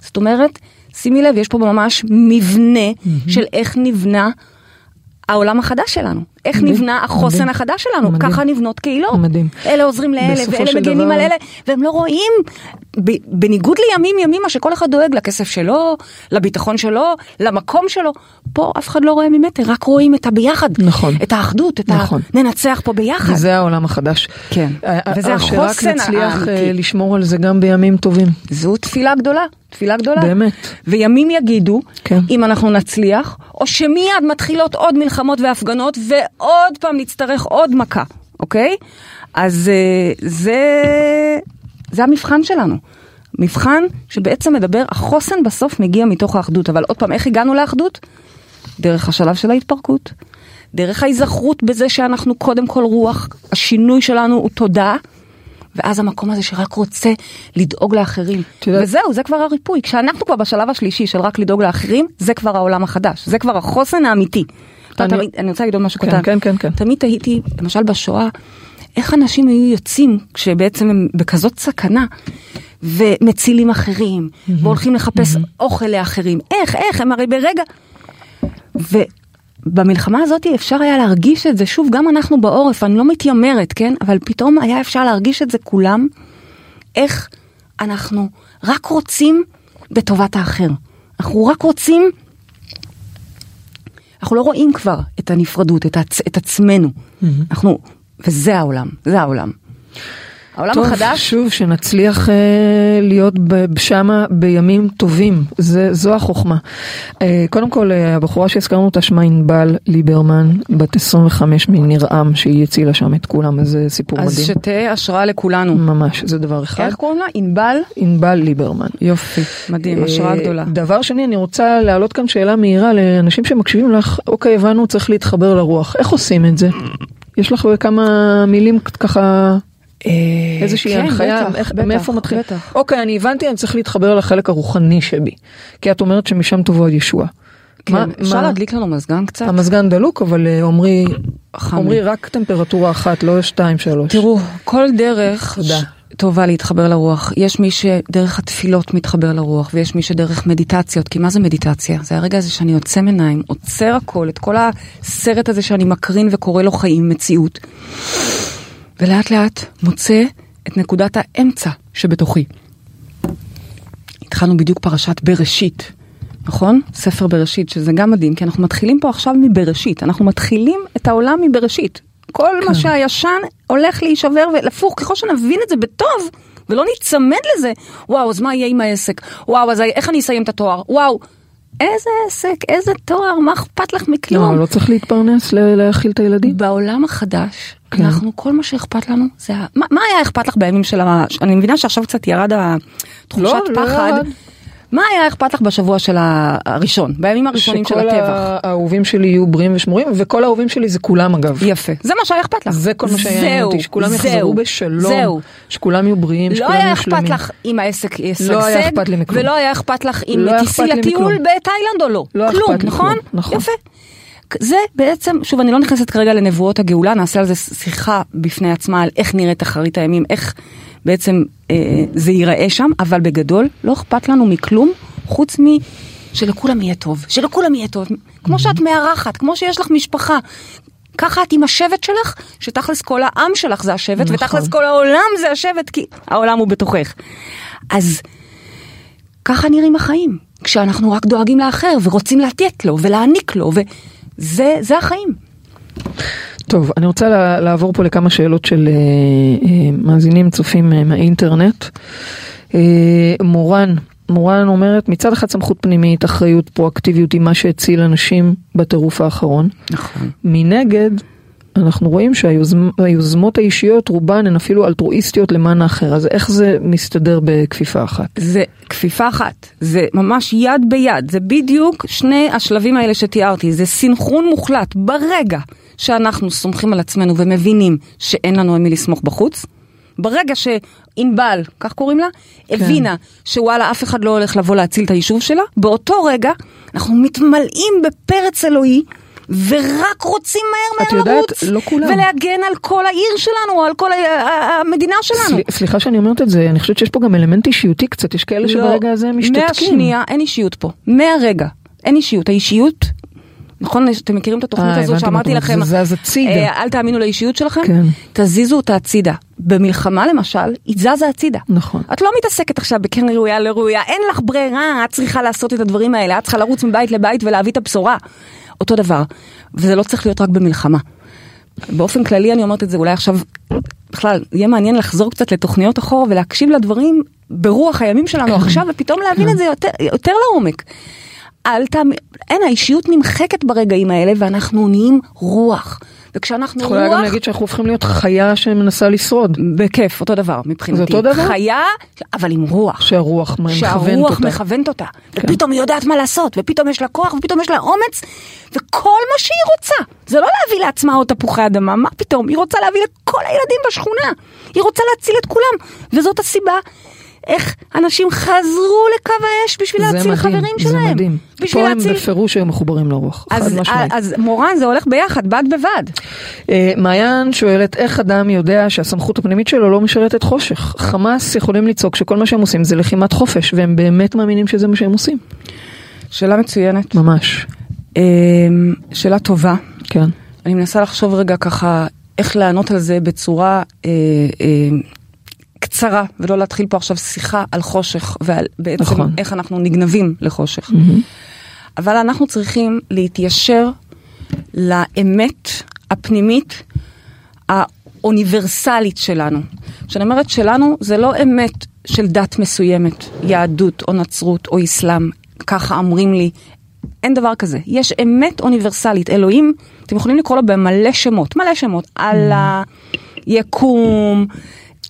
זאת אומרת, שימי לב, יש פה ממש מבנה של איך נבנה העולם החדש שלנו. איך מדהים, נבנה החוסן מדהים. החדש שלנו, מדהים. ככה נבנות קהילות. מדהים. אלה עוזרים לאלה, ואלה מגנים דבר- על אלה, והם לא רואים, בניגוד לימים ימימה שכל אחד דואג לכסף שלו, לביטחון שלו, למקום שלו, פה אף אחד לא רואה ממטר, רק רואים את הביחד, נכון. את האחדות, את נכון. ה... ננצח פה ביחד. וזה העולם החדש. כן. אה, וזה אה, שרק החוסן נצליח אה, האמיתי. לשמור על זה גם בימים טובים. זו תפילה גדולה, תפילה גדולה. באמת. וימים יגידו, כן. אם אנחנו נצליח, או שמיד מתחילות עוד מלחמות והפגנות, ועוד פעם נצטרך עוד מכה, אוקיי? אז אה, זה, זה המבחן שלנו. מבחן שבעצם מדבר, החוסן בסוף מגיע מתוך האחדות, אבל עוד פעם, איך הגענו לאחדות? דרך השלב של ההתפרקות, דרך ההיזכרות בזה שאנחנו קודם כל רוח, השינוי שלנו הוא תודעה, ואז המקום הזה שרק רוצה לדאוג לאחרים. יודעת- וזהו, זה כבר הריפוי. כשאנחנו כבר בשלב השלישי של רק לדאוג לאחרים, זה כבר העולם החדש, זה כבר החוסן האמיתי. אתה אני- תמיד, אני רוצה להגיד עוד משהו כן, קטן. כן, כן, כן. תמיד תהיתי, למשל בשואה, איך אנשים היו יוצאים כשבעצם הם בכזאת סכנה. ומצילים אחרים, והולכים לחפש אוכל לאחרים. איך, איך, הם הרי ברגע... ובמלחמה הזאת אפשר היה להרגיש את זה, שוב, גם אנחנו בעורף, אני לא מתיימרת, כן? אבל פתאום היה אפשר להרגיש את זה כולם, איך אנחנו רק רוצים בטובת האחר. אנחנו רק רוצים, אנחנו לא רואים כבר את הנפרדות, את, עצ, את עצמנו. אנחנו, וזה העולם, זה העולם. העולם טוב, החדש, שוב, שנצליח אה, להיות שמה בימים טובים, זה, זו החוכמה. אה, קודם כל, אה, הבחורה שהזכרנו אותה שמה ענבל ליברמן, בת 25 מניר-עם, שהיא הצילה שם את כולם, אז זה סיפור אז מדהים. שתהיה השראה לכולנו. ממש, זה דבר אחד. איך קוראים לה? ענבל? ענבל ליברמן. יופי, מדהים, השראה אה, גדולה. דבר שני, אני רוצה להעלות כאן שאלה מהירה לאנשים שמקשיבים לך, אוקיי, הבנו, צריך להתחבר לרוח. איך עושים את זה? יש לך כמה מילים ככה, איזושהי כן, הנחיה, בטח, איך, בטח, מאיפה מתחיל? בטח. אוקיי, אני הבנתי, אני צריך להתחבר לחלק הרוחני שבי. כי את אומרת שמשם תבוא הישועה. מה- כן, אפשר מה- להדליק לנו מזגן קצת? המזגן דלוק, אבל אה, עמרי, חם עמרי. רק טמפרטורה אחת, לא שתיים, שלוש. תראו, כל דרך. ש- טובה להתחבר לרוח. יש מי שדרך התפילות מתחבר לרוח, ויש מי שדרך מדיטציות. כי מה זה מדיטציה? זה הרגע הזה שאני יוצא מעיניים, עוצר הכל, את כל הסרט הזה שאני מקרין וקורא לו חיים, מציאות. ולאט לאט מוצא את נקודת האמצע שבתוכי. התחלנו בדיוק פרשת בראשית, נכון? ספר בראשית, שזה גם מדהים, כי אנחנו מתחילים פה עכשיו מבראשית. אנחנו מתחילים את העולם מבראשית. כל מה שהישן הולך להישבר ולהפוך, ככל שנבין את זה בטוב, ולא ניצמד לזה, וואו, אז מה יהיה עם העסק? וואו, אז איך אני אסיים את התואר? וואו, איזה עסק, איזה תואר, מה אכפת לך מכלום? לא, לא צריך להתפרנס, להאכיל את הילדים. בעולם החדש, כן. אנחנו, כל מה שאכפת לנו זה ה... מה, מה היה אכפת לך בימים של ה... אני מבינה שעכשיו קצת ירד התחושת לא, לא פחד. ירד. מה היה אכפת לך בשבוע של הראשון, בימים הראשונים של שכל הטבח? האהובים שלי יהיו בריאים ושמורים, וכל האהובים שלי זה כולם אגב. יפה, זה מה שהיה אכפת לך. זה כל מה שהיה זהו, אותי, שכולם יחזרו בשלום, זהו. שכולם יהיו בריאים, לא שכולם היה יהיו אכפת שלמים. לך אם העסק ישגשג, לא היה אכפת לי מכלום. ולא היה אכפת לך אם לא היה תיסעי אכפת לי לטיול. בתאילנד או לא. לא כלום, אכפת לי נכון? כלום, נכון. יפה. זה בעצם, שוב, אני לא נכנסת כרגע לנבואות הגאולה, נעשה על זה שיחה בפני עצמה על איך נראית אחרית הימים, איך בעצם אה, זה ייראה שם, אבל בגדול לא אכפת לנו מכלום, חוץ מ... שלכולם יהיה טוב, שלכולם יהיה טוב, כמו שאת מארחת, כמו שיש לך משפחה. ככה את עם השבט שלך, שתכלס כל העם שלך זה השבט, נכון. ותכלס כל העולם זה השבט, כי העולם הוא בתוכך. אז ככה נראים החיים, כשאנחנו רק דואגים לאחר ורוצים לתת לו ולהעניק לו, וזה זה החיים. טוב, אני רוצה לעבור פה לכמה שאלות של אה, אה, מאזינים צופים אה, מהאינטרנט. מורן, מורן אומרת, מצד אחד סמכות פנימית, אחריות, פרואקטיביות היא מה שהציל אנשים בטירוף האחרון. נכון. מנגד, אנחנו רואים שהיוזמות האישיות רובן הן אפילו אלטרואיסטיות למען האחר, אז איך זה מסתדר בכפיפה אחת? זה כפיפה אחת, זה ממש יד ביד, זה בדיוק שני השלבים האלה שתיארתי, זה סינכרון מוחלט. ברגע שאנחנו סומכים על עצמנו ומבינים שאין לנו על מי לסמוך בחוץ. ברגע שענבל, כך קוראים לה, הבינה שוואלה אף אחד לא הולך לבוא להציל את היישוב שלה, באותו רגע אנחנו מתמלאים בפרץ אלוהי ורק רוצים מהר מהר יודעת, לרוץ לא כולם. ולהגן על כל העיר שלנו, על כל המדינה שלנו. סל- סליחה שאני אומרת את זה, אני חושבת שיש פה גם אלמנט אישיותי קצת, יש כאלה שברגע הזה משתתקים. מהשנייה אין אישיות פה, מהרגע אין אישיות, האישיות נכון? אתם מכירים את התוכנית אה, הזו שאמרתי לכם, זה זז הצידה. אה, אל תאמינו לאישיות שלכם, כן. תזיזו אותה הצידה. במלחמה למשל, היא זזה הצידה. נכון. את לא מתעסקת עכשיו בכן ראויה לא ראויה, אין לך ברירה, את צריכה לעשות את הדברים האלה, את צריכה לרוץ מבית לבית ולהביא את הבשורה. אותו דבר, וזה לא צריך להיות רק במלחמה. באופן כללי אני אומרת את זה, אולי עכשיו, בכלל, יהיה מעניין לחזור קצת לתוכניות אחורה ולהקשיב לדברים ברוח הימים שלנו עכשיו, ופתאום להבין את זה יותר, יותר לעומק. אל תאמין, אין, האישיות נמחקת ברגעים האלה, ואנחנו נהיים רוח. וכשאנחנו את יכולה גם רוח, להגיד שאנחנו הופכים להיות חיה שמנסה לשרוד. בכיף, אותו דבר מבחינתי. זה אותו דבר? חיה, אבל עם רוח. שהרוח מכוונת שהרוח אותה. מכוונת אותה, כן. ופתאום היא יודעת מה לעשות, ופתאום יש לה כוח, ופתאום יש לה אומץ, וכל מה שהיא רוצה, זה לא להביא לעצמה עוד תפוחי אדמה, מה פתאום, היא רוצה להביא לכל הילדים בשכונה, היא רוצה להציל את כולם, וזאת הסיבה. איך אנשים חזרו לקו האש בשביל זה להציל מדהים, חברים זה שלהם. מדהים. בשביל פה הם להציל... בפירוש היו מחוברים לרוח, חד אז, משמעית. אז מורן זה הולך ביחד, בד בבד. אה, מעיין שואלת איך אדם יודע שהסמכות הפנימית שלו לא משרתת חושך. חמאס יכולים לצעוק שכל מה שהם עושים זה לחימת חופש, והם באמת מאמינים שזה מה שהם עושים. שאלה מצוינת. ממש, אמ, שאלה טובה. כן. אני מנסה לחשוב רגע ככה איך לענות על זה בצורה אה, אה, קצרה, ולא להתחיל פה עכשיו שיחה על חושך ועל בעצם נכון. איך אנחנו נגנבים לחושך. אבל אנחנו צריכים להתיישר לאמת הפנימית האוניברסלית שלנו. כשאני אומרת שלנו, זה לא אמת של דת מסוימת, יהדות או נצרות או אסלאם, ככה אומרים לי. אין דבר כזה. יש אמת אוניברסלית. אלוהים, אתם יכולים לקרוא לו במלא שמות, מלא שמות. אללה, יקום,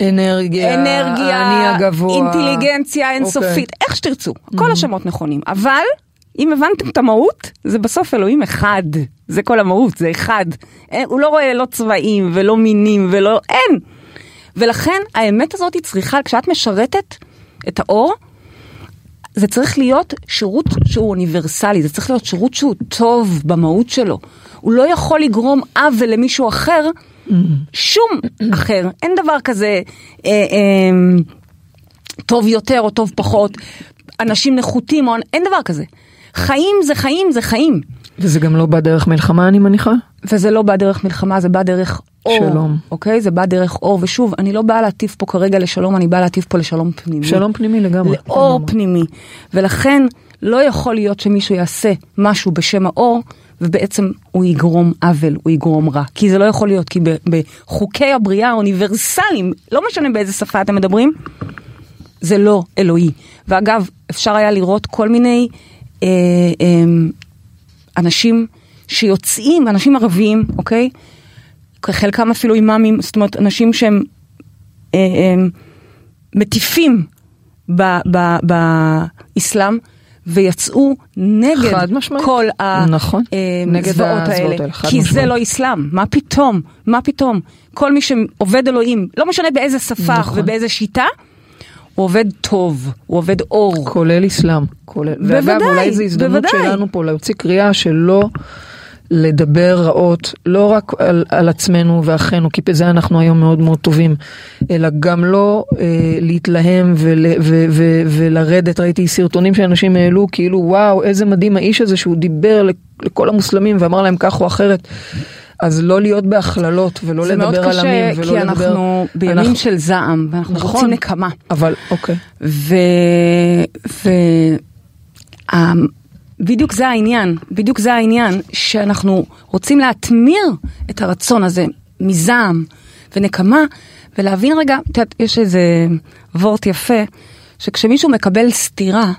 אנרגיה, אנרגיה, האני הגבוה. אינטליגנציה אינסופית, אוקיי. איך שתרצו, כל השמות נכונים, אבל אם הבנתם את המהות, זה בסוף אלוהים אחד, זה כל המהות, זה אחד. אין, הוא לא רואה לא צבעים ולא מינים ולא, אין. ולכן האמת הזאת היא צריכה, כשאת משרתת את האור, זה צריך להיות שירות שהוא אוניברסלי, זה צריך להיות שירות שהוא טוב במהות שלו. הוא לא יכול לגרום עוול למישהו אחר, שום אחר. אין דבר כזה אה, אה, טוב יותר או טוב פחות, אנשים נחותים, או, אין דבר כזה. חיים זה חיים זה חיים. וזה גם לא בא דרך מלחמה אני מניחה? וזה לא בא דרך מלחמה, זה בא דרך אור. שלום. אוקיי? זה בא דרך אור. ושוב, אני לא באה להטיף פה כרגע לשלום, אני באה להטיף פה לשלום פנימי. שלום פנימי לגמרי. לאור. פנימי. ולכן לא יכול להיות שמישהו יעשה משהו בשם האור, ובעצם הוא יגרום עוול, הוא יגרום רע. כי זה לא יכול להיות, כי בחוקי הבריאה האוניברסליים, לא משנה באיזה שפה אתם מדברים, זה לא אלוהי. ואגב, אפשר היה לראות כל מיני אה, אה, אנשים שיוצאים, אנשים ערבים, אוקיי? חלקם אפילו אימאמים, זאת אומרת, אנשים שהם אה, אה, מטיפים ב- ב- באסלאם, ויצאו נגד. כל נכון. נגד הזוועות הזוועות האלה, האלה, כי זה משמעית. לא אסלאם, מה פתאום, מה פתאום, כל מי שעובד אלוהים, לא משנה באיזה שפה נכון. ובאיזה שיטה, הוא עובד טוב, הוא עובד אור. כולל אסלאם. כולל... ואגב, בוודאי, אולי זו הזדמנות בוודאי. שלנו פה להוציא קריאה שלא לדבר רעות, לא רק על, על עצמנו ואחינו, כי בזה אנחנו היום מאוד מאוד טובים, אלא גם לא אה, להתלהם ול, ו, ו, ולרדת, ראיתי סרטונים שאנשים העלו, כאילו וואו, איזה מדהים האיש הזה שהוא דיבר לכ- לכל המוסלמים ואמר להם כך או אחרת. אז לא להיות בהכללות ולא זה מאוד לדבר על עמים קשה, ולא כי לדבר... אנחנו בימים אנחנו- של זעם, ואנחנו נכון. רוצים נקמה. אבל אוקיי. ו... ו... בדיוק זה העניין, בדיוק זה העניין, שאנחנו רוצים להטמיר את הרצון הזה מזעם ונקמה, ולהבין רגע, את יודעת, יש איזה וורט יפה, שכשמישהו מקבל סטירה,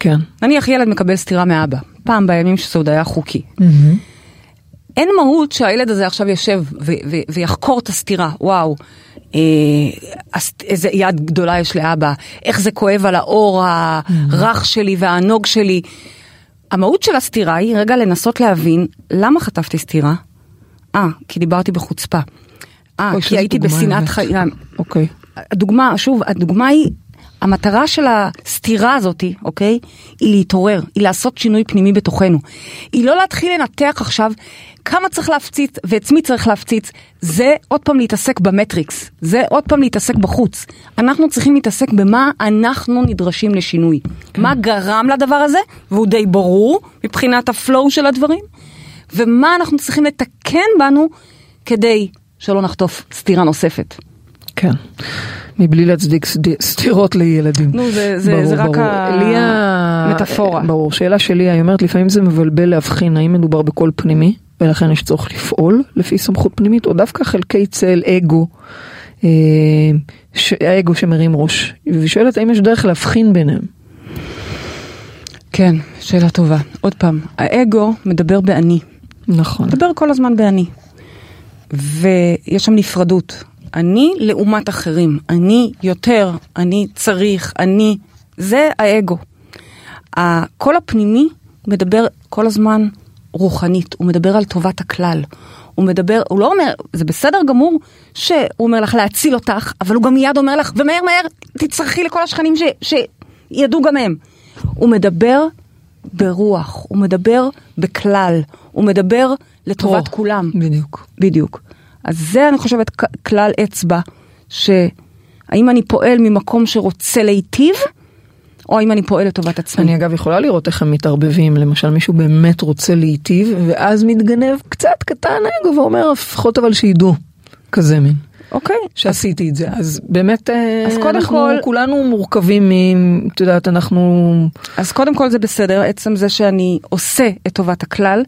כן. נניח ילד מקבל סטירה מאבא, פעם בימים שזה עוד היה חוקי. אין מהות שהילד הזה עכשיו יושב ו- ו- ויחקור את הסתירה, וואו, אה, איזה יד גדולה יש לאבא, איך זה כואב על האור הרך שלי והענוג שלי. המהות של הסתירה היא רגע לנסות להבין למה חטפתי סתירה. אה, כי דיברתי בחוצפה. אה, כי הייתי בשנאת. חיים. אוקיי. הדוגמה, שוב, הדוגמה היא, המטרה של הסתירה הזאתי, אוקיי? היא להתעורר, היא לעשות שינוי פנימי בתוכנו. היא לא להתחיל לנתח עכשיו כמה צריך להפציץ ואת מי צריך להפציץ. זה עוד פעם להתעסק במטריקס, זה עוד פעם להתעסק בחוץ. אנחנו צריכים להתעסק במה אנחנו נדרשים לשינוי. מה גרם לדבר הזה, והוא די ברור מבחינת ה flow של הדברים. ומה אנחנו צריכים לתקן בנו כדי שלא נחטוף סטירה נוספת. כן. מבלי להצדיק סתירות לילדים. נו, זה- זה- ברור, זה רק ברור. ה- ליה- מטאפורה. ברור. שאלה שלי, היא אומרת, לפעמים זה מבלבל להבחין האם מדובר בקול פנימי, ולכן יש צורך לפעול לפי סמכות פנימית, או דווקא חלקי צל, אגו, אה, ש- האגו שמרים ראש. והיא שואלת האם יש דרך להבחין ביניהם. כן, שאלה טובה. עוד פעם, האגו מדבר באני. נכון. מדבר כל הזמן באני. ויש שם נפרדות. אני לעומת אחרים. אני יותר, אני צריך, אני... זה האגו. הקול הפנימי מדבר כל הזמן רוחנית, הוא מדבר על טובת הכלל. הוא מדבר, הוא לא אומר, זה בסדר גמור שהוא אומר לך להציל אותך, אבל הוא גם מיד אומר לך, ומהר מהר תצטרכי לכל השכנים ש, שידעו גם הם. הוא מדבר ברוח, הוא מדבר בכלל, הוא מדבר לטובת או, כולם. בדיוק. בדיוק. אז זה אני חושבת כלל אצבע, שהאם אני פועל ממקום שרוצה להיטיב, או האם אני פועל לטובת עצמי. אני אגב יכולה לראות איך הם מתערבבים, למשל מישהו באמת רוצה להיטיב, ואז מתגנב קצת קטן אגו ואומר לפחות אבל שידעו, כזה מין. אוקיי. שעשיתי את זה, אז באמת אה, אז קודם אנחנו כל- כולנו מורכבים מ... את יודעת, אנחנו... אז קודם כל זה בסדר, עצם זה שאני עושה את טובת הכלל,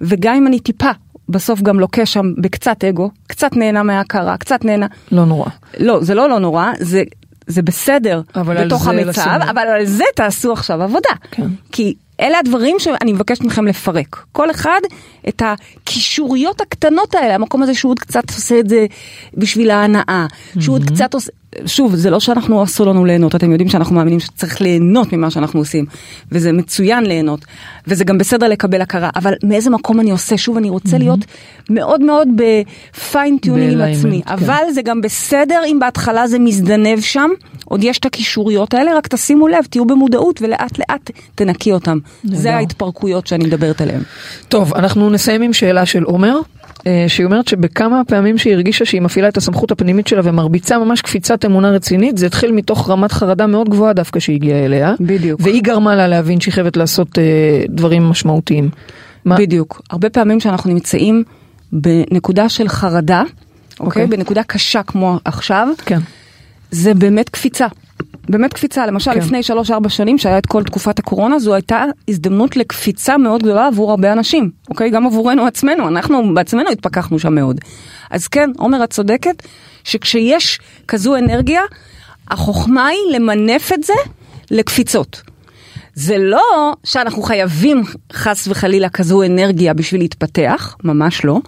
וגם אם אני טיפה, בסוף גם לוקה שם בקצת אגו, קצת נהנה מההכרה, קצת נהנה, לא נורא. לא, זה לא לא נורא, זה, זה בסדר בתוך המצב, לשים. אבל על זה תעשו עכשיו עבודה. כן. כי אלה הדברים שאני מבקשת מכם לפרק. כל אחד את הקישוריות הקטנות האלה, המקום הזה שהוא עוד קצת עושה את זה בשביל ההנאה, שהוא עוד קצת עושה... שוב, זה לא שאנחנו אסור לנו ליהנות, אתם יודעים שאנחנו מאמינים שצריך ליהנות ממה שאנחנו עושים, וזה מצוין ליהנות, וזה גם בסדר לקבל הכרה, אבל מאיזה מקום אני עושה? שוב, אני רוצה להיות מאוד מאוד ב fine tuning עם עצמי, כן. אבל זה גם בסדר אם בהתחלה זה מזדנב שם, עוד יש את הקישוריות האלה, רק תשימו לב, תהיו במודעות ולאט לאט תנקי אותם. זה ההתפרקויות שאני מדברת עליהן. טוב, אנחנו נסיים עם שאלה של עומר, שהיא אומרת שבכמה פעמים שהיא הרגישה שהיא מפעילה את הסמכות הפנימית שלה ומרביצה ממש קפיצת אמונה רצינית, זה התחיל מתוך רמת חרדה מאוד גבוהה דווקא שהיא הגיעה אליה. בדיוק. והיא גרמה לה להבין שהיא חייבת לעשות אה, דברים משמעותיים. מה- בדיוק. הרבה פעמים שאנחנו נמצאים בנקודה של חרדה, אוקיי. אוקיי? בנקודה קשה כמו עכשיו, כן. זה באמת קפיצה. באמת קפיצה, למשל כן. לפני 3-4 שנים שהיה את כל תקופת הקורונה, זו הייתה הזדמנות לקפיצה מאוד גדולה עבור הרבה אנשים, אוקיי? גם עבורנו עצמנו, אנחנו בעצמנו התפכחנו שם מאוד. אז כן, עומר את צודקת, שכשיש כזו אנרגיה, החוכמה היא למנף את זה לקפיצות. זה לא שאנחנו חייבים חס וחלילה כזו אנרגיה בשביל להתפתח, ממש לא.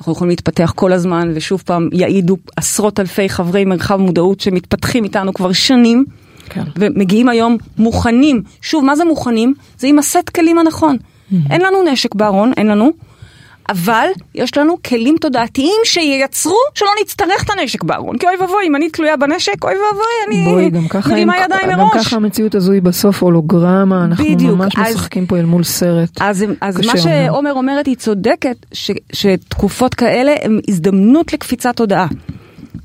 אנחנו יכולים להתפתח כל הזמן, ושוב פעם יעידו עשרות אלפי חברי מרחב מודעות שמתפתחים איתנו כבר שנים, כן. ומגיעים היום מוכנים. שוב, מה זה מוכנים? זה עם הסט כלים הנכון. אין לנו נשק בארון, אין לנו, אבל יש לנו כלים תודעתיים שייצרו שלא נצטרך את הנשק בארון. כי אוי ואבוי, אם אני תלויה בנשק, אוי ואבוי, אני בואי, גם ככה, מרימה ידיים גם מראש. ככה המציאות הזו היא בסוף הולוגרמה, אנחנו בדיוק, ממש אז- משחקים פה אל מול סרט. אז, אז מה. שעומר אומרת, היא צודקת, ש, שתקופות כאלה הן הזדמנות לקפיצת תודעה.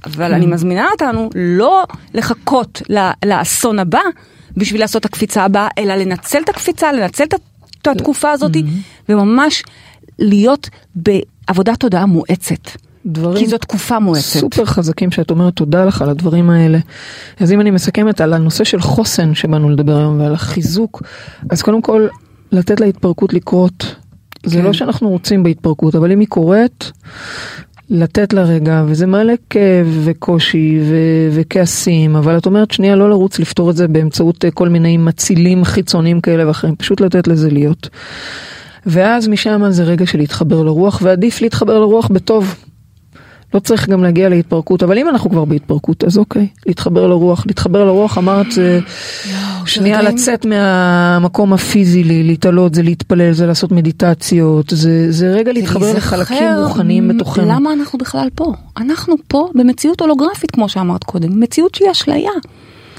אבל כן. אני מזמינה אותנו לא לחכות לאסון הבא בשביל לעשות את הקפיצה הבאה, אלא לנצל את הקפיצה, לנצל את, את התקופה הזאת, Mm-hmm. וממש להיות בעבודת תודעה מואצת. דברים כי זו תקופה מואצת. סופר חזקים שאת אומרת תודה לך על הדברים האלה. אז אם אני מסכמת על הנושא של חוסן שבאנו לדבר היום ועל החיזוק, אז קודם כל לתת להתפרקות לקרות. זה כן. לא שאנחנו רוצים בהתפרקות, אבל אם היא קורית, לתת לה רגע, וזה מעלה כאב וקושי ו- וכעסים, אבל את אומרת שנייה לא לרוץ לפתור את זה באמצעות אה, כל מיני מצילים חיצוניים כאלה ואחרים, פשוט לתת לזה להיות. ואז משם זה רגע של להתחבר לרוח, ועדיף להתחבר לרוח בטוב. לא צריך גם להגיע להתפרקות, אבל אם אנחנו כבר בהתפרקות, אז אוקיי, להתחבר לרוח. להתחבר לרוח, אמרת, זה שנייה רגעים- לצאת מהמקום הפיזי, להתעלות, זה להתפלל, זה לעשות מדיטציות, זה, זה רגע להתחבר לחלקים רוחניים בתוכנו. למה אנחנו בכלל פה? אנחנו פה במציאות הולוגרפית, כמו שאמרת קודם, מציאות שהיא אשליה.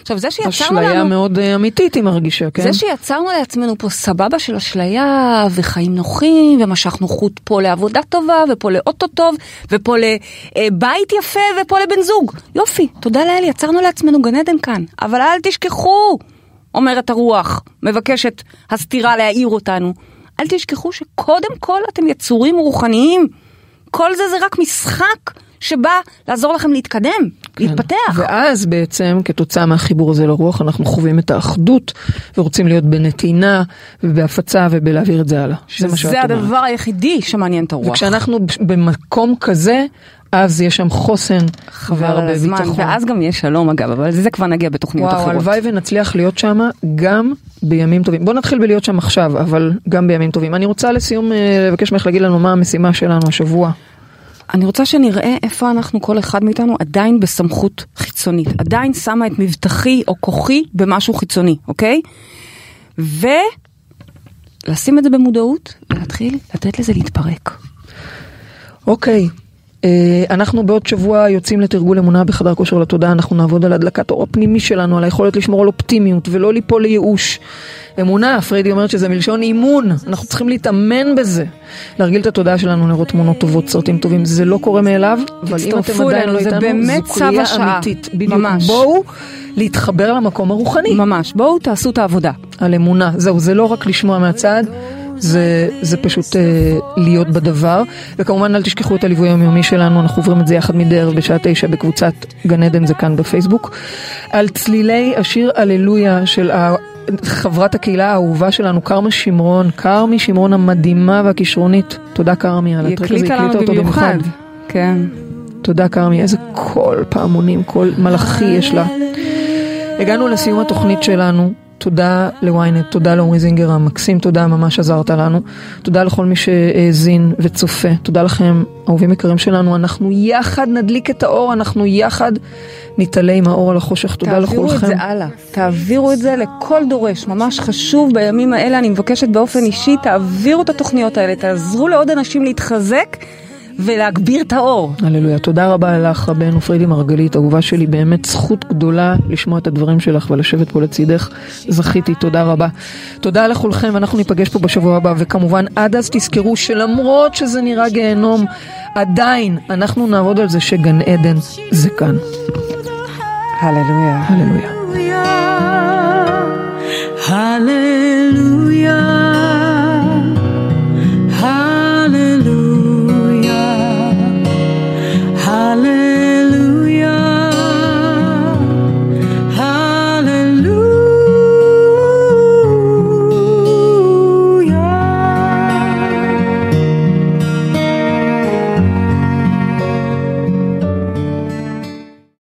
עכשיו, זה שיצרנו אשליה לנו... מאוד אה, אמיתית היא מרגישה, כן? זה שיצרנו לעצמנו פה סבבה של אשליה וחיים נוחים ומשכנו חוט פה לעבודה טובה ופה לאוטו טוב ופה לבית יפה ופה לבן זוג. יופי, תודה לאל, יצרנו לעצמנו גן עדן כאן. אבל אל תשכחו, אומרת הרוח, מבקשת הסתירה להעיר אותנו. אל תשכחו שקודם כל אתם יצורים רוחניים. כל זה זה רק משחק שבא לעזור לכם להתקדם, כן. להתפתח. ואז בעצם כתוצאה מהחיבור הזה לרוח אנחנו חווים את האחדות ורוצים להיות בנתינה ובהפצה ובלהעביר את זה הלאה. זה מה שאת זה אומרת. הדבר היחידי שמעניין את הרוח. וכשאנחנו במקום כזה, אז יש שם חוסן והרבה הזמן, ביטחון. ואז גם יש שלום אגב, אבל לזה כבר נגיע בתוכניות וואו, אחרות. הלוואי ונצליח להיות שם גם בימים טובים. בוא נתחיל בלהיות שם עכשיו, אבל גם בימים טובים. אני רוצה לסיום אה, לבקש ממך להגיד לנו מה המשימה שלנו השבוע. אני רוצה שנראה איפה אנחנו, כל אחד מאיתנו, עדיין בסמכות חיצונית. עדיין שמה את מבטחי או כוחי במשהו חיצוני, אוקיי? ולשים את זה במודעות ולהתחיל לתת לזה להתפרק. אוקיי, אנחנו בעוד שבוע יוצאים לתרגול אמונה בחדר כושר לתודעה, אנחנו נעבוד על הדלקת אור הפנימי שלנו, על היכולת לשמור על אופטימיות ולא ליפול לייאוש. אמונה, פריידי אומרת שזה מלשון אימון, אנחנו צריכים להתאמן בזה. להרגיל את התודעה שלנו לראות תמונות טובות, סרטים טובים, זה לא קורה מאליו, אבל אם אתם עדיין לא זה איתנו, זו קריאה. אמיתית. בדיוק, ממש. בואו להתחבר למקום הרוחני. ממש, בואו תעשו את העבודה. על אמונה. זהו, זה לא רק לשמוע מהצד, זה, זה פשוט אה, להיות בדבר. וכמובן אל תשכחו את הליווי היומיומי שלנו, אנחנו עוברים את זה יחד מדי ערב בשעה תשע בקבוצת גן עדן זה כאן בפייסבוק. על צלילי השיר הללויה של. חברת הקהילה האהובה שלנו, כרמי שמרון, כרמי שמרון המדהימה והכישרונית. תודה כרמי על ה track הזה, הקליטה אותו במיוחד. כן. תודה כרמי, איזה קול פעמונים, קול מלאכי יש לה. הגענו לסיום התוכנית שלנו. תודה ל ynet, תודה לעומרי זינגר המקסים, תודה, ממש עזרת לנו. תודה לכל מי שהאזין וצופה. תודה לכם, אהובים יקרים שלנו. אנחנו יחד נדליק את האור, אנחנו יחד נתעלה עם האור על החושך. תודה תעבירו את לכולכם. זה הלאה, תעבירו את זה לכל דורש, ממש חשוב בימים האלה, אני מבקשת באופן אישי, תעבירו את התוכניות האלה, תעזרו לעוד אנשים להתחזק ולהגביר את האור. הללויה. תודה רבה לך, רבנו פרידי מרגלית, אהובה שלי, באמת זכות גדולה לשמוע את הדברים שלך ולשבת פה לצידך. זכיתי, תודה רבה. תודה לכולכם, ואנחנו ניפגש פה בשבוע הבא, וכמובן עד אז תזכרו שלמרות שזה נראה גיהנום, עדיין אנחנו נעבוד על זה שגן עדן זה כאן. הללויה. הללויה. Hallelujah.